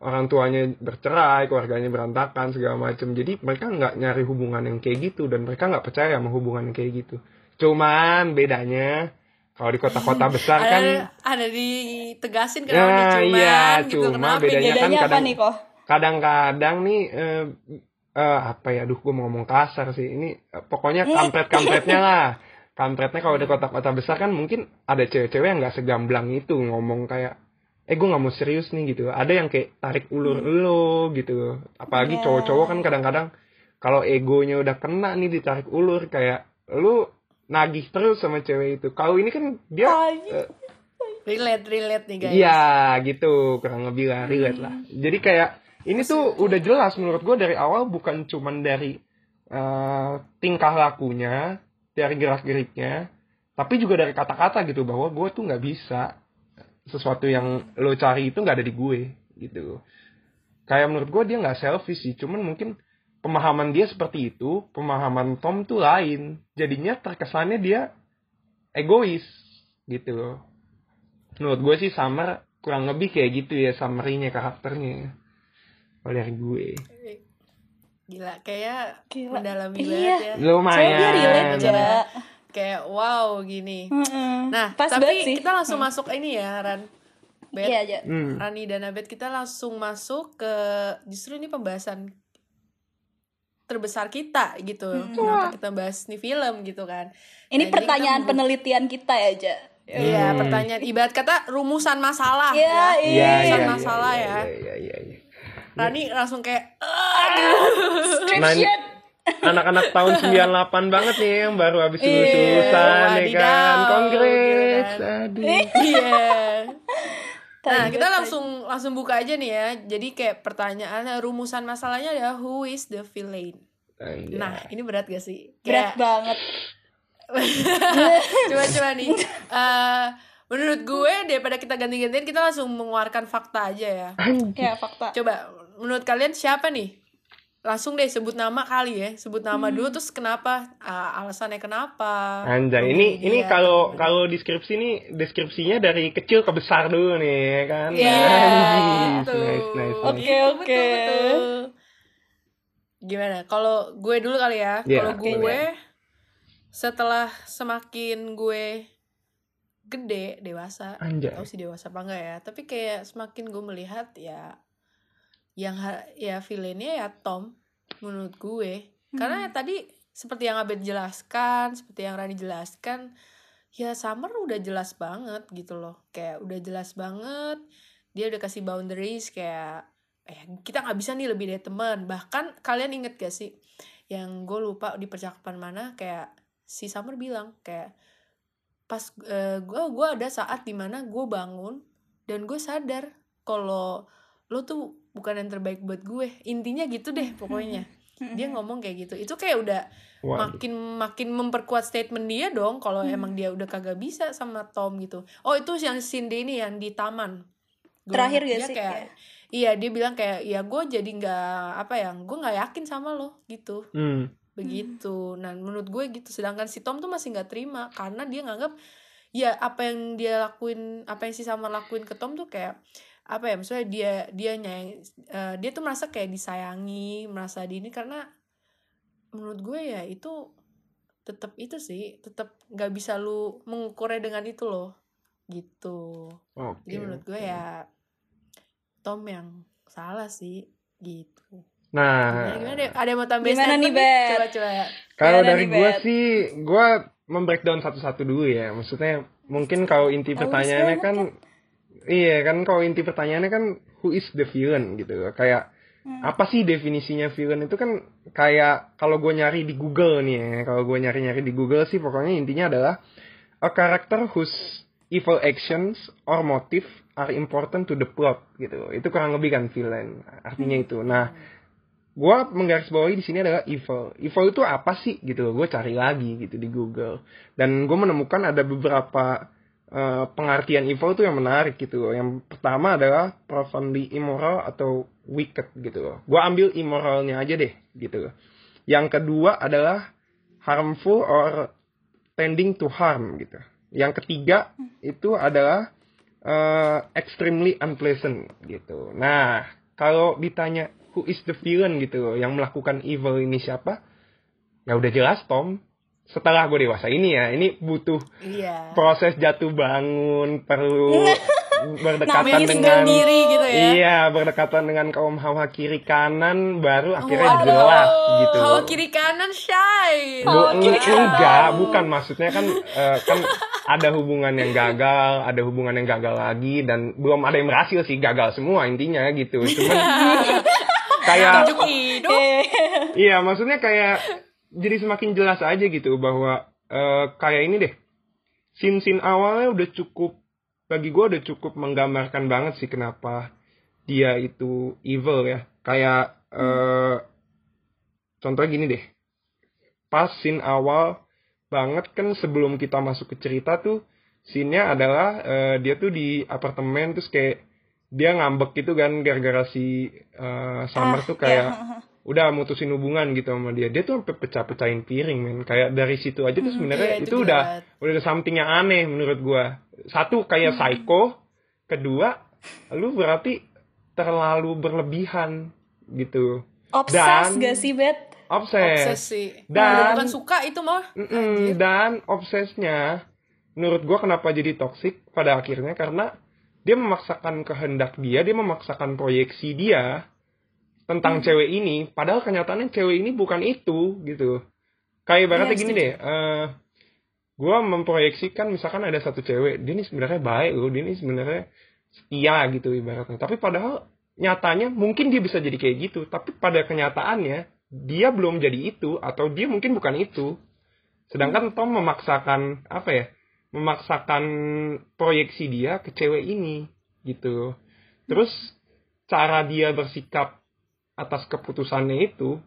orang tuanya bercerai keluarganya berantakan segala macam jadi mereka nggak nyari hubungan yang kayak gitu dan mereka nggak percaya sama hubungan yang kayak gitu. Cuman bedanya kalau di kota-kota besar kan ada ada ditegasin kenapa Ya, cuman iya, gitu cuma kenapa bedanya kan bedanya apa kadang- nih kok? kadang-kadang nih eh, eh, apa ya aduh gue mau ngomong kasar sih. Ini eh, pokoknya kampret-kampretnya lah. Kampretnya kalau di kota-kota besar kan mungkin ada cewek-cewek yang nggak segamblang itu ngomong kayak eh gue nggak mau serius nih gitu. Ada yang kayak tarik ulur lo gitu. Apalagi Iya. cowok-cowok kan kadang-kadang kalau egonya udah kena nih ditarik ulur kayak lu nagih terus sama cewek itu. Kalau ini kan dia eh, relate relate nih guys. Iya gitu. Kurang lebih lah relate lah. Jadi kayak ini tuh udah jelas menurut gue dari awal bukan cuman dari eh, tingkah lakunya, dari gerak geriknya, tapi juga dari kata-kata gitu bahwa gue tuh nggak bisa sesuatu yang lo cari itu nggak ada di gue gitu. Kayak menurut gue dia nggak selfish sih, cuman mungkin pemahaman dia seperti itu, pemahaman Tom tuh lain. Jadinya terkesannya dia egois gitu menurut gue sih Summer kurang lebih kayak gitu ya summary-nya karakternya dari gue gila kayak Gila. mendalami Iya. banget ya lumayan Soalnya dia relate aja kayak wow gini Mm-mm. nah pas tapi sih kita langsung masuk ini ya Ran Bet, iya aja hmm. Rani dan Abed kita langsung masuk ke justru ini pembahasan terbesar kita gitu kenapa kita bahas nih film gitu kan ini Nah, pertanyaan kita- penelitian kita ya aja Iya, Hmm. pertanyaan ibarat kata rumusan masalah Iya, ya. iya. Iya, Rumusan iya, masalah iya, ya. iya, iya, iya. Rani langsung kayak aduh. Nah, ini anak-anak tahun 98 banget nih yang baru habis Iya, lulus lulusan ya kan congrats kan. aduh Iya. Nah, kita langsung langsung buka aja nih ya. Jadi kayak pertanyaan rumusan masalahnya adalah who is the villain. Anjay. Nah, ini berat gak sih? berat banget Coba-coba nih. eh menurut gue daripada kita ganti-gantian kita langsung mengeluarkan fakta aja ya. Anjay. ya fakta Coba menurut kalian siapa nih? Langsung deh sebut nama kali ya. Sebut nama dulu terus kenapa? Ah, alasannya kenapa? Anjay, ini dia, ini kalau kalau deskripsi nih deskripsinya dari kecil ke besar dulu nih kan. Iya, Anjis, betul. nice, nice, Oke, oke. betul, betul. Gimana? Kalau gue dulu kali ya. Iya, Kalau gue setelah semakin gue gede, dewasa, Anjay. tahu sih dewasa apa enggak ya, tapi kayak semakin gue melihat ya yang ya villainnya ya Tom menurut gue. Karena tadi seperti yang Abed jelaskan, seperti yang Rani jelaskan, ya Summer udah jelas banget gitu loh. Kayak udah jelas banget dia udah kasih boundaries kayak eh kita nggak bisa nih lebih dari teman bahkan kalian inget gak sih yang gue lupa di percakapan mana kayak si Summer bilang kayak pas gue gue ada saat di mana gue bangun dan gue sadar kalau lo tuh bukan yang terbaik buat gue. Intinya gitu deh pokoknya. Dia ngomong kayak gitu. Itu kayak udah Waduh. makin makin memperkuat statement dia dong kalau emang dia udah kagak bisa sama Tom gitu. Oh itu yang scene dia ini yang di taman. Gua Terakhir dia sih? kayak Ya. iya dia bilang kayak ya gue jadi nggak apa ya gue nggak yakin sama lo gitu. Hmm. begitu. Nah menurut gue gitu. Sedangkan si Tom tuh masih nggak terima karena dia nganggap ya apa yang dia lakuin apa yang si Summer lakuin ke Tom tuh kayak apa ya maksudnya dia dia nyayang eh, dia tuh merasa kayak disayangi merasa di ini karena menurut gue ya itu tetap itu sih tetap nggak bisa lu mengukurnya dengan itu loh gitu. Oke. jadi menurut gue ya Tom yang salah sih gitu. Nah, gimana, gimana deh? Ada yang mau tambahin Gimana nih, Bet? coba coba. Kalau dari nih, gue sih, gue membreakdown satu-satu dulu ya. Maksudnya mungkin kalau inti pertanyaannya kan, iya kan kalau inti pertanyaannya kan who is the villain gitu. Kayak Hmm. apa sih definisinya villain itu kan kayak kalau gue nyari di Google nih ya. Kalau gue nyari-nyari di Google sih pokoknya intinya adalah a character whose evil actions or motive are important to the plot gitu. Itu kurang lebih kan villain. Artinya itu. Nah, gue menggarisbawahi di sini adalah evil. Evil itu apa sih gitu? Gue cari lagi gitu di Google dan gue menemukan ada beberapa eh, pengertian evil itu yang menarik gitu. loh. Yang pertama adalah profoundly immoral atau wicked gitu. loh. Gue ambil immoralnya aja deh gitu. loh. Yang kedua adalah harmful or tending to harm gitu. Yang ketiga itu adalah eh, extremely unpleasant gitu. Nah, kalau ditanya who is the villain gitu loh, yang melakukan evil ini siapa? Ya udah jelas Tom. Setelah gue dewasa ini ya, ini butuh iya proses jatuh bangun, perlu berdekatan dengan diri gitu ya Iya, berdekatan dengan kaum hawa kiri kanan baru akhirnya Waduh. jelas gitu. Hawa kiri kanan shy Bu- Oh, kiri kanan. enggak, bukan maksudnya kan eh, kan ada hubungan yang gagal, ada hubungan yang gagal lagi dan belum ada yang berhasil sih, gagal semua intinya gitu. Cuman kayak hidup iya, maksudnya kayak jadi semakin jelas aja gitu bahwa eh, kayak ini deh. Scene-scene awalnya udah cukup bagi gue udah cukup menggambarkan banget sih kenapa dia itu evil ya. Kayak eh contohnya gini deh. Pas scene awal banget kan sebelum kita masuk ke cerita tuh scene-nya adalah eh, dia tuh di apartemen terus kayak dia ngambek gitu kan gara-gara si eh, Summer Ah, tuh kayak iya. udah mutusin hubungan gitu sama dia. Dia tuh sampai pecah-pecahin piring men. Kayak dari situ aja tuh sebenarnya Iya, itu, udah gila. udah ada something yang aneh menurut gua. Satu kayak psycho, kedua lu berarti terlalu berlebihan gitu. Obses Dan- gak sih, Bet? Obses. obsesi Dan- udah bukan suka itu mah Mm-mm, dan obsesnya menurut gua kenapa jadi toksik pada akhirnya karena dia memaksakan kehendak dia, dia memaksakan proyeksi dia tentang cewek ini, padahal kenyataannya cewek ini bukan itu gitu. Kayak ibaratnya Iya, gini deh, eh gua memproyeksikan misalkan ada satu cewek, dia ini sebenarnya baik loh, dia ini sebenarnya setia gitu ibaratnya. Tapi padahal nyatanya mungkin dia bisa jadi kayak gitu, tapi pada kenyataannya dia belum jadi itu atau dia mungkin bukan itu. Sedangkan Tom memaksakan apa ya? Memaksakan proyeksi dia ke cewek ini gitu. Terus cara dia bersikap atas keputusannya itu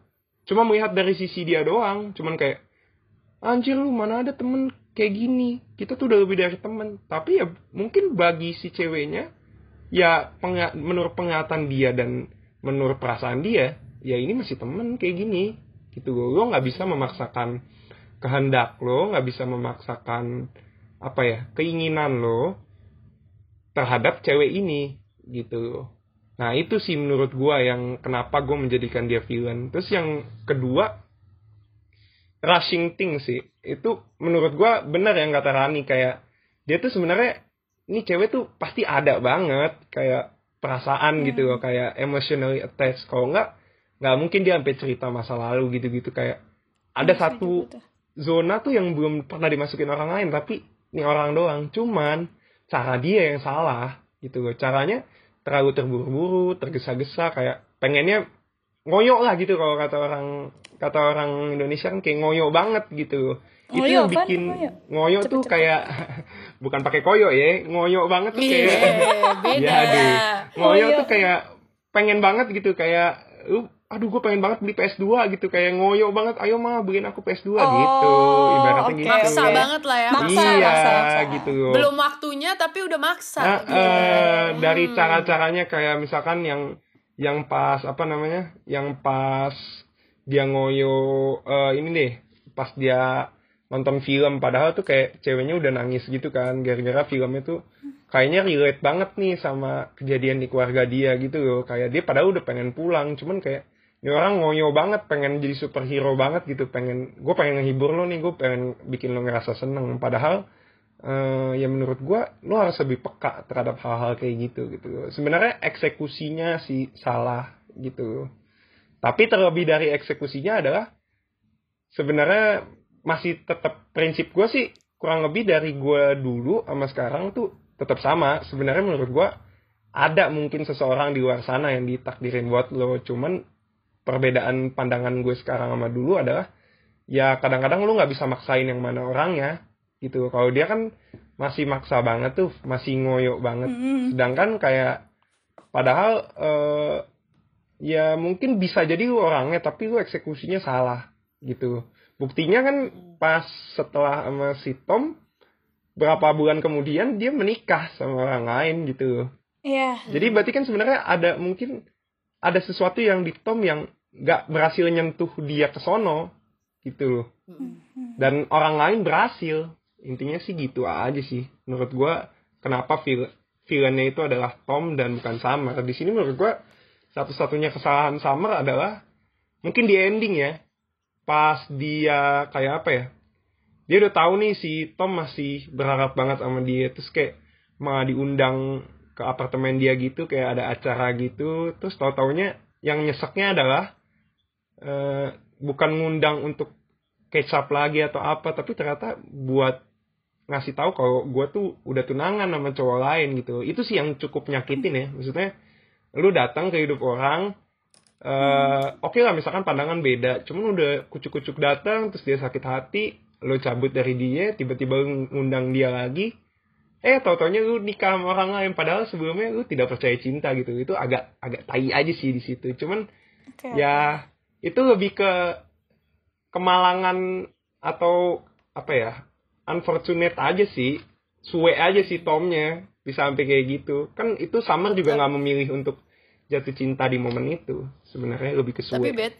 cuma melihat dari sisi dia doang, cuman kayak anjir lu mana ada temen kayak gini. Kita tuh udah lebih dari temen. Tapi ya mungkin bagi si ceweknya ya menurut pengatan dia dan menurut perasaan dia ya ini masih temen kayak gini gitu loh lo nggak bisa memaksakan kehendak lo nggak bisa memaksakan apa ya keinginan lo terhadap cewek ini gitu nah itu sih menurut gua yang kenapa gue menjadikan dia villain. Terus yang kedua rushing thing sih. Itu menurut gua benar yang kata Rani kayak dia tuh sebenarnya ini cewek tuh pasti ada banget kayak perasaan gitu loh kayak emotionally attached. Kalau nggak nggak mungkin dia sampai cerita masa lalu gitu-gitu kayak ada Iya, satu zona tuh yang belum pernah dimasukin orang lain tapi ini orang doang. Cuman cara dia yang salah gitu loh. Caranya terlalu terburu-buru tergesa-gesa kayak pengennya ngoyo lah gitu kalau kata orang kata orang Indonesia kan kayak ngoyo banget gitu itu Ngoyo yang apaan bikin ngoyo? ngoyo tuh Cepet-cepet. kayak bukan pakai koyo ya ngoyo banget tuh Iya, kayak beda. Ya, aduh. ngoyo Ngoyo. tuh kayak pengen banget gitu kayak lu aduh gue pengen banget beli PS2 gitu kayak ngoyo banget ayo mah beliin aku PS2 gitu Oh, ibaratnya oke, gitu Maksa banget lah ya. Maksa, iya maksa, maksa. gitu Belum waktunya tapi udah maksa. Nah, gitu. eh, dari Hmm. cara-caranya kayak misalkan yang yang pas apa namanya yang pas dia ngoyo eh, ini deh pas dia nonton film padahal tuh kayak ceweknya udah nangis gitu kan gara-gara filmnya tuh kayaknya relate banget nih sama kejadian di keluarga dia gitu loh kayak dia padahal udah pengen pulang cuman kayak ini orang ngoyo banget pengen jadi superhero banget gitu. Pengen gue pengen ngehibur lo nih gue pengen bikin lo ngerasa seneng. Padahal eh ya menurut gua lo harus lebih peka terhadap hal-hal kayak gitu gitu. Sebenarnya eksekusinya sih salah gitu. Tapi terlebih dari eksekusinya adalah sebenarnya masih tetap prinsip gua sih kurang lebih dari gua dulu sama sekarang tuh tetap sama. Sebenarnya menurut gua ada mungkin seseorang di luar sana yang ditakdirin buat lo. Cuman perbedaan pandangan gue sekarang sama dulu adalah ya kadang-kadang lu nggak bisa maksain yang mana orangnya gitu kalau dia kan masih maksa banget tuh masih ngoyo banget Mm-mm. sedangkan kayak padahal eh, ya mungkin bisa jadi lu orangnya tapi lu eksekusinya salah gitu buktinya kan pas setelah sama si Tom berapa bulan kemudian dia menikah sama orang lain gitu Iya. jadi berarti kan sebenarnya ada mungkin ada sesuatu yang di Tom yang nggak berhasil nyentuh dia ke sono gitu loh. Mm. dan orang lain berhasil. Intinya sih gitu aja sih. Menurut gua kenapa vil villainnya itu adalah Tom dan bukan Summer? Di sini menurut gua satu-satunya kesalahan Summer adalah mungkin di ending ya pas dia kayak apa ya dia udah tahu nih si Tom masih berharap banget sama dia. Terus kayak malah diundang ke apartemen dia gitu kayak ada acara gitu. Terus tahu taunya yang nyeseknya adalah eh, bukan ngundang untuk kecap lagi atau apa tapi ternyata buat ngasih tahu kalau gue tuh udah tunangan sama cowok lain gitu. Itu sih yang cukup nyakitin ya. Maksudnya lu datang ke hidup orang eh oke lah misalkan pandangan beda cuman udah kucuk-kucuk datang terus dia sakit hati lu cabut dari dia tiba-tiba ngundang dia lagi eh tau taunya lu nikah sama orang lain padahal sebelumnya lu tidak percaya cinta gitu. Itu agak agak tai aja sih di situ. Cuman Oke. ya itu lebih ke kemalangan atau apa ya unfortunate aja sih. Suwe aja sih Tomnya bisa sampai kayak gitu. Kan itu Summer juga nggak memilih untuk jatuh cinta di momen itu. Sebenarnya lebih ke suwe Tapi bet,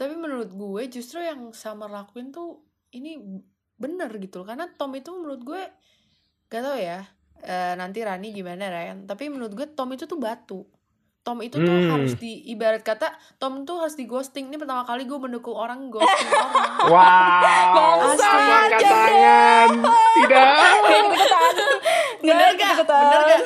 tapi menurut gue justru yang Summer lakuin tuh ini bener gitu loh. karena Tom itu menurut gue gak tau ya eh, nanti Rani gimana Ryan tapi menurut gue Tom itu tuh batu Tom itu tuh Hmm. harus di ibarat kata Tom tuh harus di ghosting. Ini pertama kali gue mendukung orang ghosting orang. Wow. Bangsa, jangan. tangan tidak. Bener gak bener gak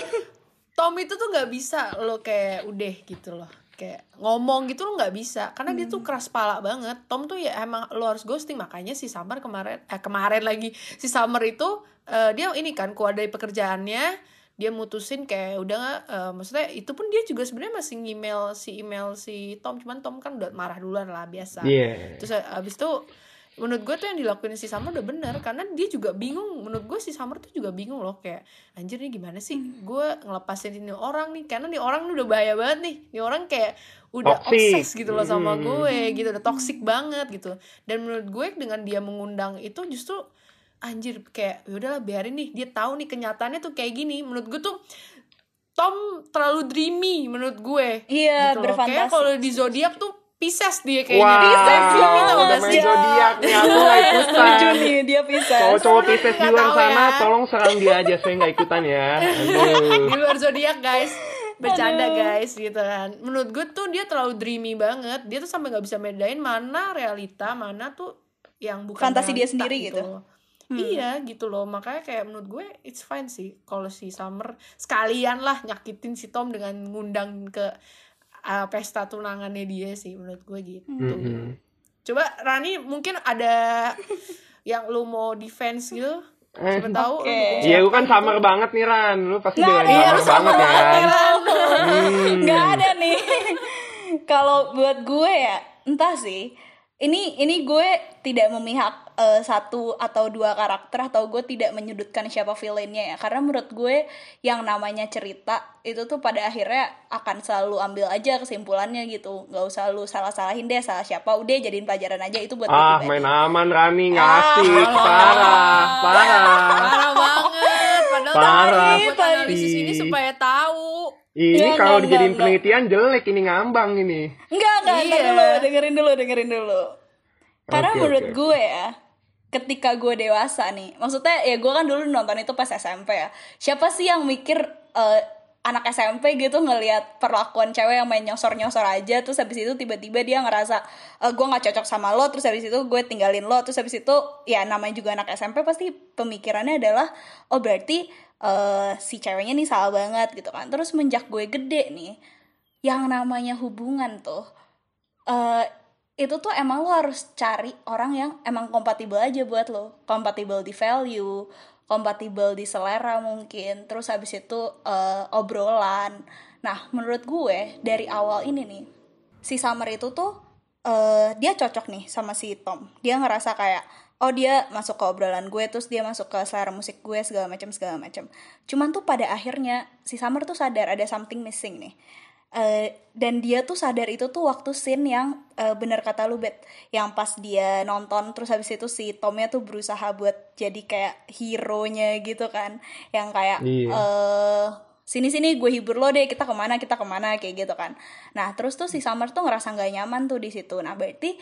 Tom itu tuh nggak bisa lo kayak udah gitu loh. Kayak ngomong gitu lo nggak bisa. Karena dia tuh keras pala banget. Tom tuh ya emang lo harus ghosting. Makanya si Summer kemarin eh kemarin lagi. Si Summer itu eh, dia ini kan keluar dari pekerjaannya dia mutusin kayak udah nggak eh, maksudnya itu pun dia juga sebenarnya masih email si email si Tom cuman Tom kan udah marah duluan lah biasa Iya. terus abis itu menurut gue tuh yang dilakuin si Summer udah bener karena dia juga bingung menurut gue si Summer tuh juga bingung loh kayak anjir nih gimana sih gue ngelepasin ini orang nih karena nih orang udah bahaya banget nih nih orang kayak udah Toxic. obses gitu loh sama Hmm. gue gitu udah toxic banget gitu dan menurut gue dengan dia mengundang itu justru anjir kayak ya udahlah biarin nih dia tahu nih kenyataannya tuh kayak gini menurut gue tuh Tom terlalu dreamy menurut gue Iya, gitu berfantasi. Kayak kalau di zodiak tuh Pisces dia kayaknya Wah, Pisces dreamy tau gak main sih zodiak nih aku nggak ikutan. Setuju nih, dia bisa. Cowok-cowok Pisces di luar sana, ya. tolong serang dia aja, saya nggak ikutan ya. Aduh. di luar zodiak guys bercanda guys gitu kan menurut gue tuh dia terlalu dreamy banget dia tuh sampai nggak bisa bedain mana realita mana tuh yang bukan Fantasi dia sendiri gitu. Loh. iya gitu loh makanya kayak menurut gue it's fine sih kalau si Summer sekalian lah nyakitin si Tom dengan ngundang ke uh, pesta tunangannya dia sih menurut gue gitu Mm-mm. coba Rani mungkin ada yang lu mau defense gitu Eh, Siapa tahu dukung Iya, lu kan gitu. summer banget nih Ran. Lu pasti Nggak belain ada. Iya, lu summer banget banget kan. Hmm. nggak ada nih kalau buat gue ya entah sih ini ini gue tidak memihak eh, satu atau dua karakter atau gue tidak menyudutkan siapa villainnya ya karena menurut gue yang namanya cerita itu tuh pada akhirnya akan selalu ambil aja kesimpulannya gitu nggak usah lu salah salahin deh salah siapa udah jadiin pelajaran aja itu buat gue Ah, main aman Rani nggak Ah, asik. Parah, parah. Parah banget. Padahal Parah. buat analisis ini supaya tahu. Ini Ya, kalau enggak, dijadiin enggak, penelitian jelek ini ngambang ini. Enggak, enggak, Iya. dulu, dengerin dulu, dengerin dulu. Karena Oke, menurut oke. gue ya, ketika gue dewasa nih, maksudnya ya gue kan dulu nonton itu pas SMP ya. Siapa sih yang mikir eh, anak SMP gitu ngelihat perlakuan cewek yang main nyosor-nyosor aja, terus habis itu tiba-tiba dia ngerasa eh, gue nggak cocok sama lo, terus habis itu gue tinggalin lo, terus habis itu ya namanya juga anak SMP pasti pemikirannya adalah oh berarti eh, si ceweknya nih salah banget gitu kan. Terus menjak gue gede nih, yang namanya hubungan tuh eh itu tuh emang lo harus cari orang yang emang kompatibel aja buat lo. Kompatibel di value kompatibel di selera mungkin. Terus habis itu eh, obrolan. Nah menurut gue dari awal ini nih si Summer itu tuh eh, dia cocok nih sama si Tom. Dia ngerasa kayak oh dia masuk ke obrolan gue terus dia masuk ke selera musik gue segala macam segala macam. Cuman tuh pada akhirnya si Summer tuh sadar ada something missing nih. Eh, dan dia tuh sadar itu tuh waktu scene yang eh, bener kata lu bet yang pas dia nonton terus habis itu si Tomnya tuh berusaha buat jadi kayak hero nya gitu kan. Yang kayak Iya. eh sini sini gue hibur lo deh kita ke mana kita ke mana kayak gitu kan. Nah terus tuh si Summer tuh ngerasa nggak nyaman tuh di situ. Nah berarti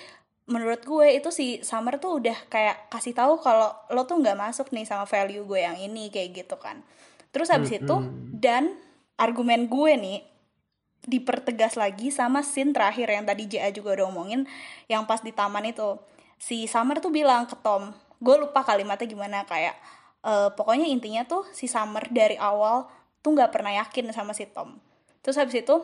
menurut gue itu si Summer tuh udah kayak kasih tahu kalau lo tuh nggak masuk nih sama value gue yang ini kayak gitu kan. Terus habis itu dan argumen gue nih dipertegas lagi sama scene terakhir yang tadi JA juga udah omongin yang pas di taman itu. Si Summer tuh bilang ke Tom gue lupa kalimatnya gimana kayak eh, pokoknya intinya tuh si Summer dari awal tuh nggak pernah yakin sama si Tom. Terus habis itu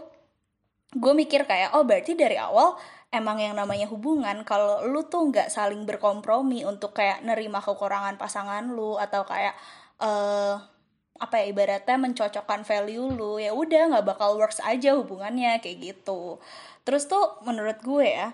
gue mikir kayak oh berarti dari awal emang yang namanya hubungan kalau lu tuh nggak saling berkompromi untuk kayak nerima kekurangan pasangan lu atau kayak eh apa ya ibaratnya mencocokkan value lu ya udah nggak bakal works aja hubungannya kayak gitu. Terus tuh menurut gue ya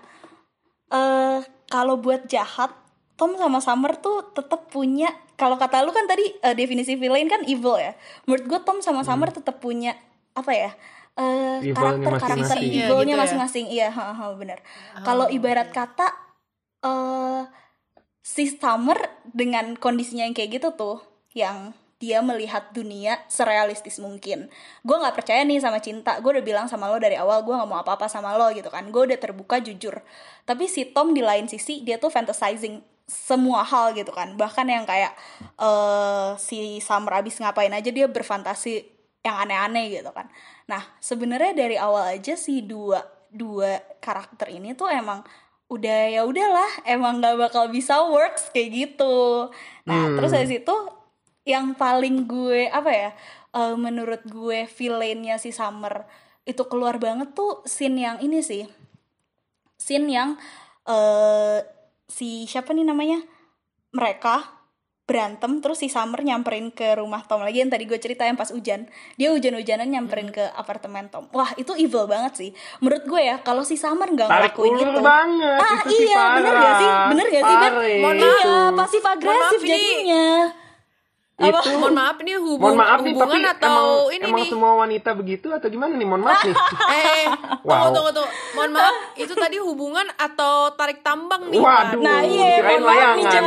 eh kalau buat jahat Tom sama Summer tuh tetap punya kalau kata lu kan tadi eh, definisi villain kan evil ya. Menurut gue Tom sama Summer tetap punya apa ya eh karakter karakter. Iya, evilnya gitu ya. masing-masing. Iya ha, ha, bener. Kalau ibarat kata eh si Summer dengan kondisinya yang kayak gitu tuh yang dia melihat dunia serealistis mungkin. Gue nggak percaya nih sama cinta. Gue udah bilang sama lo dari awal gue nggak mau apa-apa sama lo gitu kan. Gue udah terbuka jujur. Tapi si Tom di lain sisi dia tuh fantasizing semua hal gitu kan. Bahkan yang kayak eh si Summer abis ngapain aja dia berfantasi yang aneh-aneh gitu kan nah sebenarnya dari awal aja si dua dua karakter ini tuh emang udah ya udahlah emang nggak bakal bisa works kayak gitu. Nah Hmm. terus dari situ yang paling gue apa ya eh, menurut gue villainnya si Summer itu keluar banget tuh scene yang ini sih. Scene yang eh si siapa nih namanya? Mereka berantem terus si Summer nyamperin ke rumah Tom lagi yang tadi gue ceritain pas hujan. Dia hujan-hujanan nyamperin ke apartemen Tom. Wah itu evil banget sih. Menurut gue ya kalau si Summer nggak Tarik ngelakuin itu banget. ah itu iya bener gak sih? bener gak sih Ben iya pasif agresif Mohon Itu Mohon maaf ini hubung, Mohon maaf nih, tapi hubungan atau emang, ini emang nih? semua wanita begitu atau gimana nih? Mohon maaf nih. Eh, tunggu, Wow. tunggu, tunggu. Mohon maaf, itu tadi hubungan atau tarik tambang nih? Waduh, Nah, iya, kirain mohon maaf nih, layangan.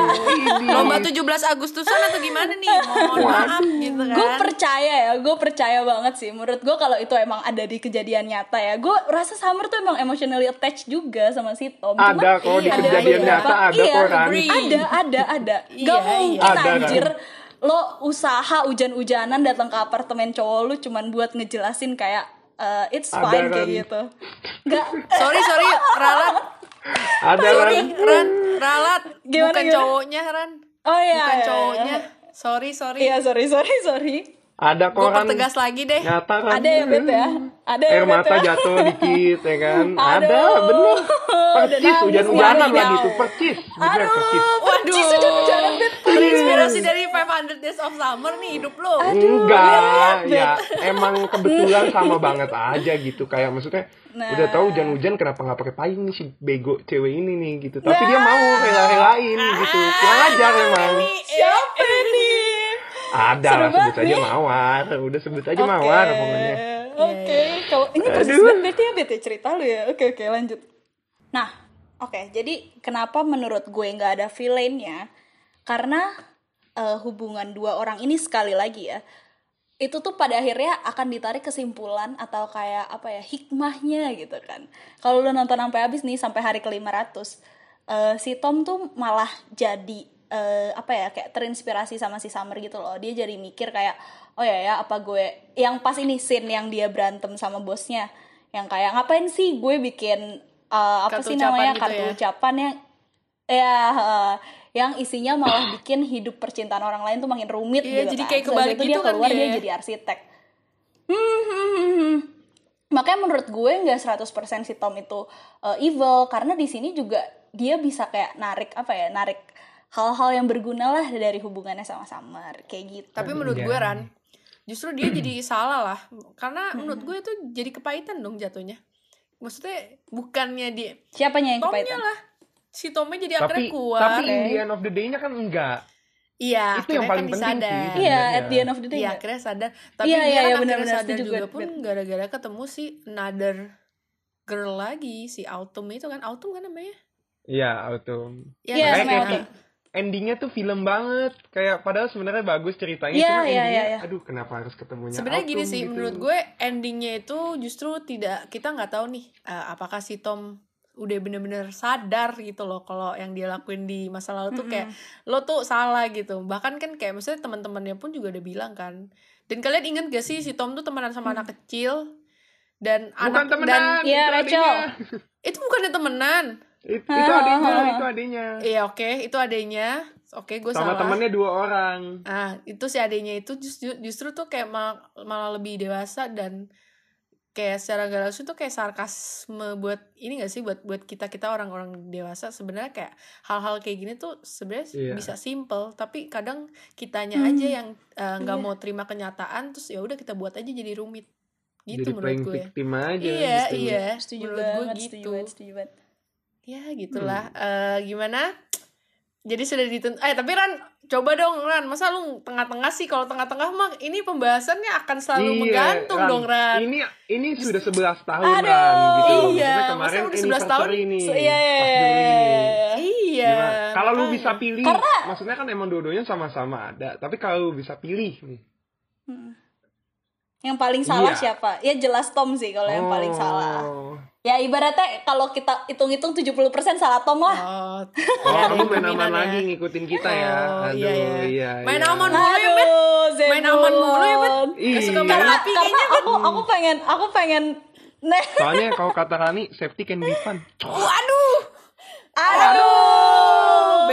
Lomba 17 Agustusan atau gimana nih? Mohon maaf gitu kan. gue percaya ya gue percaya banget sih menurut gue kalau itu emang ada di kejadian nyata ya gue rasa Summer tuh emang emotionally attached juga sama si Tom Cuman Ada kok di iya, kejadian iya. nyata ada Iya, kok kan. ada ada ada Iya, gak iya. mungkin Ada, kan? Lo usaha hujan-hujanan datang ke apartemen cowok lu cuman buat ngejelasin kayak eh, it's Ada, fine kayak kan? gitu nggak Sorry, sorry, Ralat. Ada Sorry, kan? Ran, Ralat. Gimana, Bukan gimana? cowoknya, Ran. oh iya Bukan iya, cowoknya. iya. Sorry, sorry. iya sorry sorry sorry Ada kok Gue kan. pertegas lagi deh. Nyata kan. ada ya bet ya ada ya Air Bet, mata ya? jatuh dikit ya kan. Aduh. Ada bener. Percis hujan-hujanan lagi tuh percis. Bener aduh percis. Waduh. percis hujan-hujanan bet Terinspirasi dari 500 Days of Summer nih hidup lo. Enggak, ya emang kebetulan sama banget aja gitu kayak maksudnya Nah. udah tahu hujan-hujan kenapa nggak pakai payung nih si bego cewek ini nih gitu. Tapi dia mau rela-relain gitu. Kurang ajar emang. Siapa nih? Ada Seru lah sebut aja nih. mawar. Udah sebut aja mawar pokoknya. Oke, kalau ini Aduh. banget berarti ya bete cerita lu ya. Oke oke lanjut. Nah, oke jadi kenapa menurut gue nggak ada villainnya? Karena eh, hubungan dua orang ini sekali lagi ya, itu tuh pada akhirnya akan ditarik kesimpulan atau kayak apa ya hikmahnya gitu kan. Kalau lu nonton sampai habis nih sampai hari ke 500 eh, si Tom tuh malah jadi eh, apa ya kayak terinspirasi sama si Summer gitu loh. Dia jadi mikir kayak oh ya ya apa gue yang pas ini scene yang dia berantem sama bosnya yang kayak ngapain sih gue bikin eh, apa Kartu sih namanya gitu kartu ya? ucapan yang ya eh, yang isinya malah bikin hidup percintaan orang lain tuh makin rumit Iya, gitu jadi kan. kayak kebalik itu gitu dia kan keluar dia. dia jadi arsitek. Hmm, hmm, hmm, hmm. Makanya menurut gue nggak 100% si Tom itu uh, evil karena di sini juga dia bisa kayak narik apa ya, narik hal-hal yang berguna lah dari hubungannya sama Summer kayak gitu. Tapi menurut Iya. gue Ran, justru dia jadi salah lah. Karena menurut gue itu jadi kepahitan dong jatuhnya. Maksudnya bukannya dia Siapanya yang Tomnya kepahitan? lah. Si Tomnya jadi Tapi akhirnya kuat. tapi the end of the day-nya kan enggak. Iya, Itu yang akhirnya paling kan penting disadar. sih. Iya, at the end of the day. Iya, akhirnya sadar. Tapi Iya, dia iya, kan iya, akhirnya benar-benar sadar juga Bet, pun gara-gara ketemu si another girl lagi, si Autumn itu kan Autumn kan namanya? Iya, autumn. Ya, Iya, kayak Autumn. Endingnya tuh film banget. Kayak padahal sebenarnya bagus ceritanya Iya, cuma iya, endingnya iya, iya. aduh kenapa harus ketemunya Sebenarnya gini sih, gitu. menurut gue endingnya itu justru tidak kita nggak tahu nih eh, apakah si Tom udah bener-bener sadar gitu loh kalau yang dia lakuin di masa lalu tuh kayak lo tuh salah gitu. Bahkan kan kayak maksudnya teman-temannya pun juga udah bilang kan. Dan kalian inget gak sih si Tom tuh temenan sama anak kecil dan Bukan anak temenan, dan Iya, itu Rachel. itu bukannya temenan. It- itu adiknya, itu adiknya. Iya oke, itu adanya. Oke, gue Sama salah. temannya dua orang. Ah, itu si adanya itu justru justru tuh kayak mal- malah lebih dewasa dan kayak secara gak langsung tuh kayak sarkasme buat ini gak sih buat buat kita kita orang-orang dewasa sebenarnya kayak hal-hal kayak gini tuh sebenarnya Iya. bisa simple tapi kadang kitanya aja yang eh, nggak Iya. mau terima kenyataan terus ya udah kita buat aja jadi rumit gitu Jadi menurut gue victim aja iya gitu. iya Setuju menurut gue banget, gitu setuju banget, setuju banget. Ya gitulah Eh, gimana jadi sudah dituntut eh tapi Ran coba dong Ran masa lu tengah-tengah sih kalau tengah-tengah mah ini pembahasannya akan selalu Iya, menggantung Ran. dong Ran Ini ini sudah 11 tahun Aduh, Ran gitu. iya, Maksudnya masa kemarin udah 11 tahun? nih. So, iya, iya, iya, iya? Kalau lu bisa pilih, Karena- maksudnya kan emang dua-duanya sama-sama ada. Tapi kalau lu bisa pilih nih. Yang paling salah Iya. siapa? Ya jelas Tom sih kalau yang paling Oh. salah. Ya ibaratnya kalau kita hitung-hitung 70% salah Tom lah. oh Oh, ya, kamu main aman ya. lagi ngikutin kita ya. Oh, Aduh, iya, iya. iya. Main iya. aman mulu ya, Bet. Main aman mulu ya, Bet. Iya. Main Karena, api karena kayaknya, Bet. aku aku pengen aku pengen Nah, Soalnya kalau kata Rani, safety can be fun. Waduh. aduh,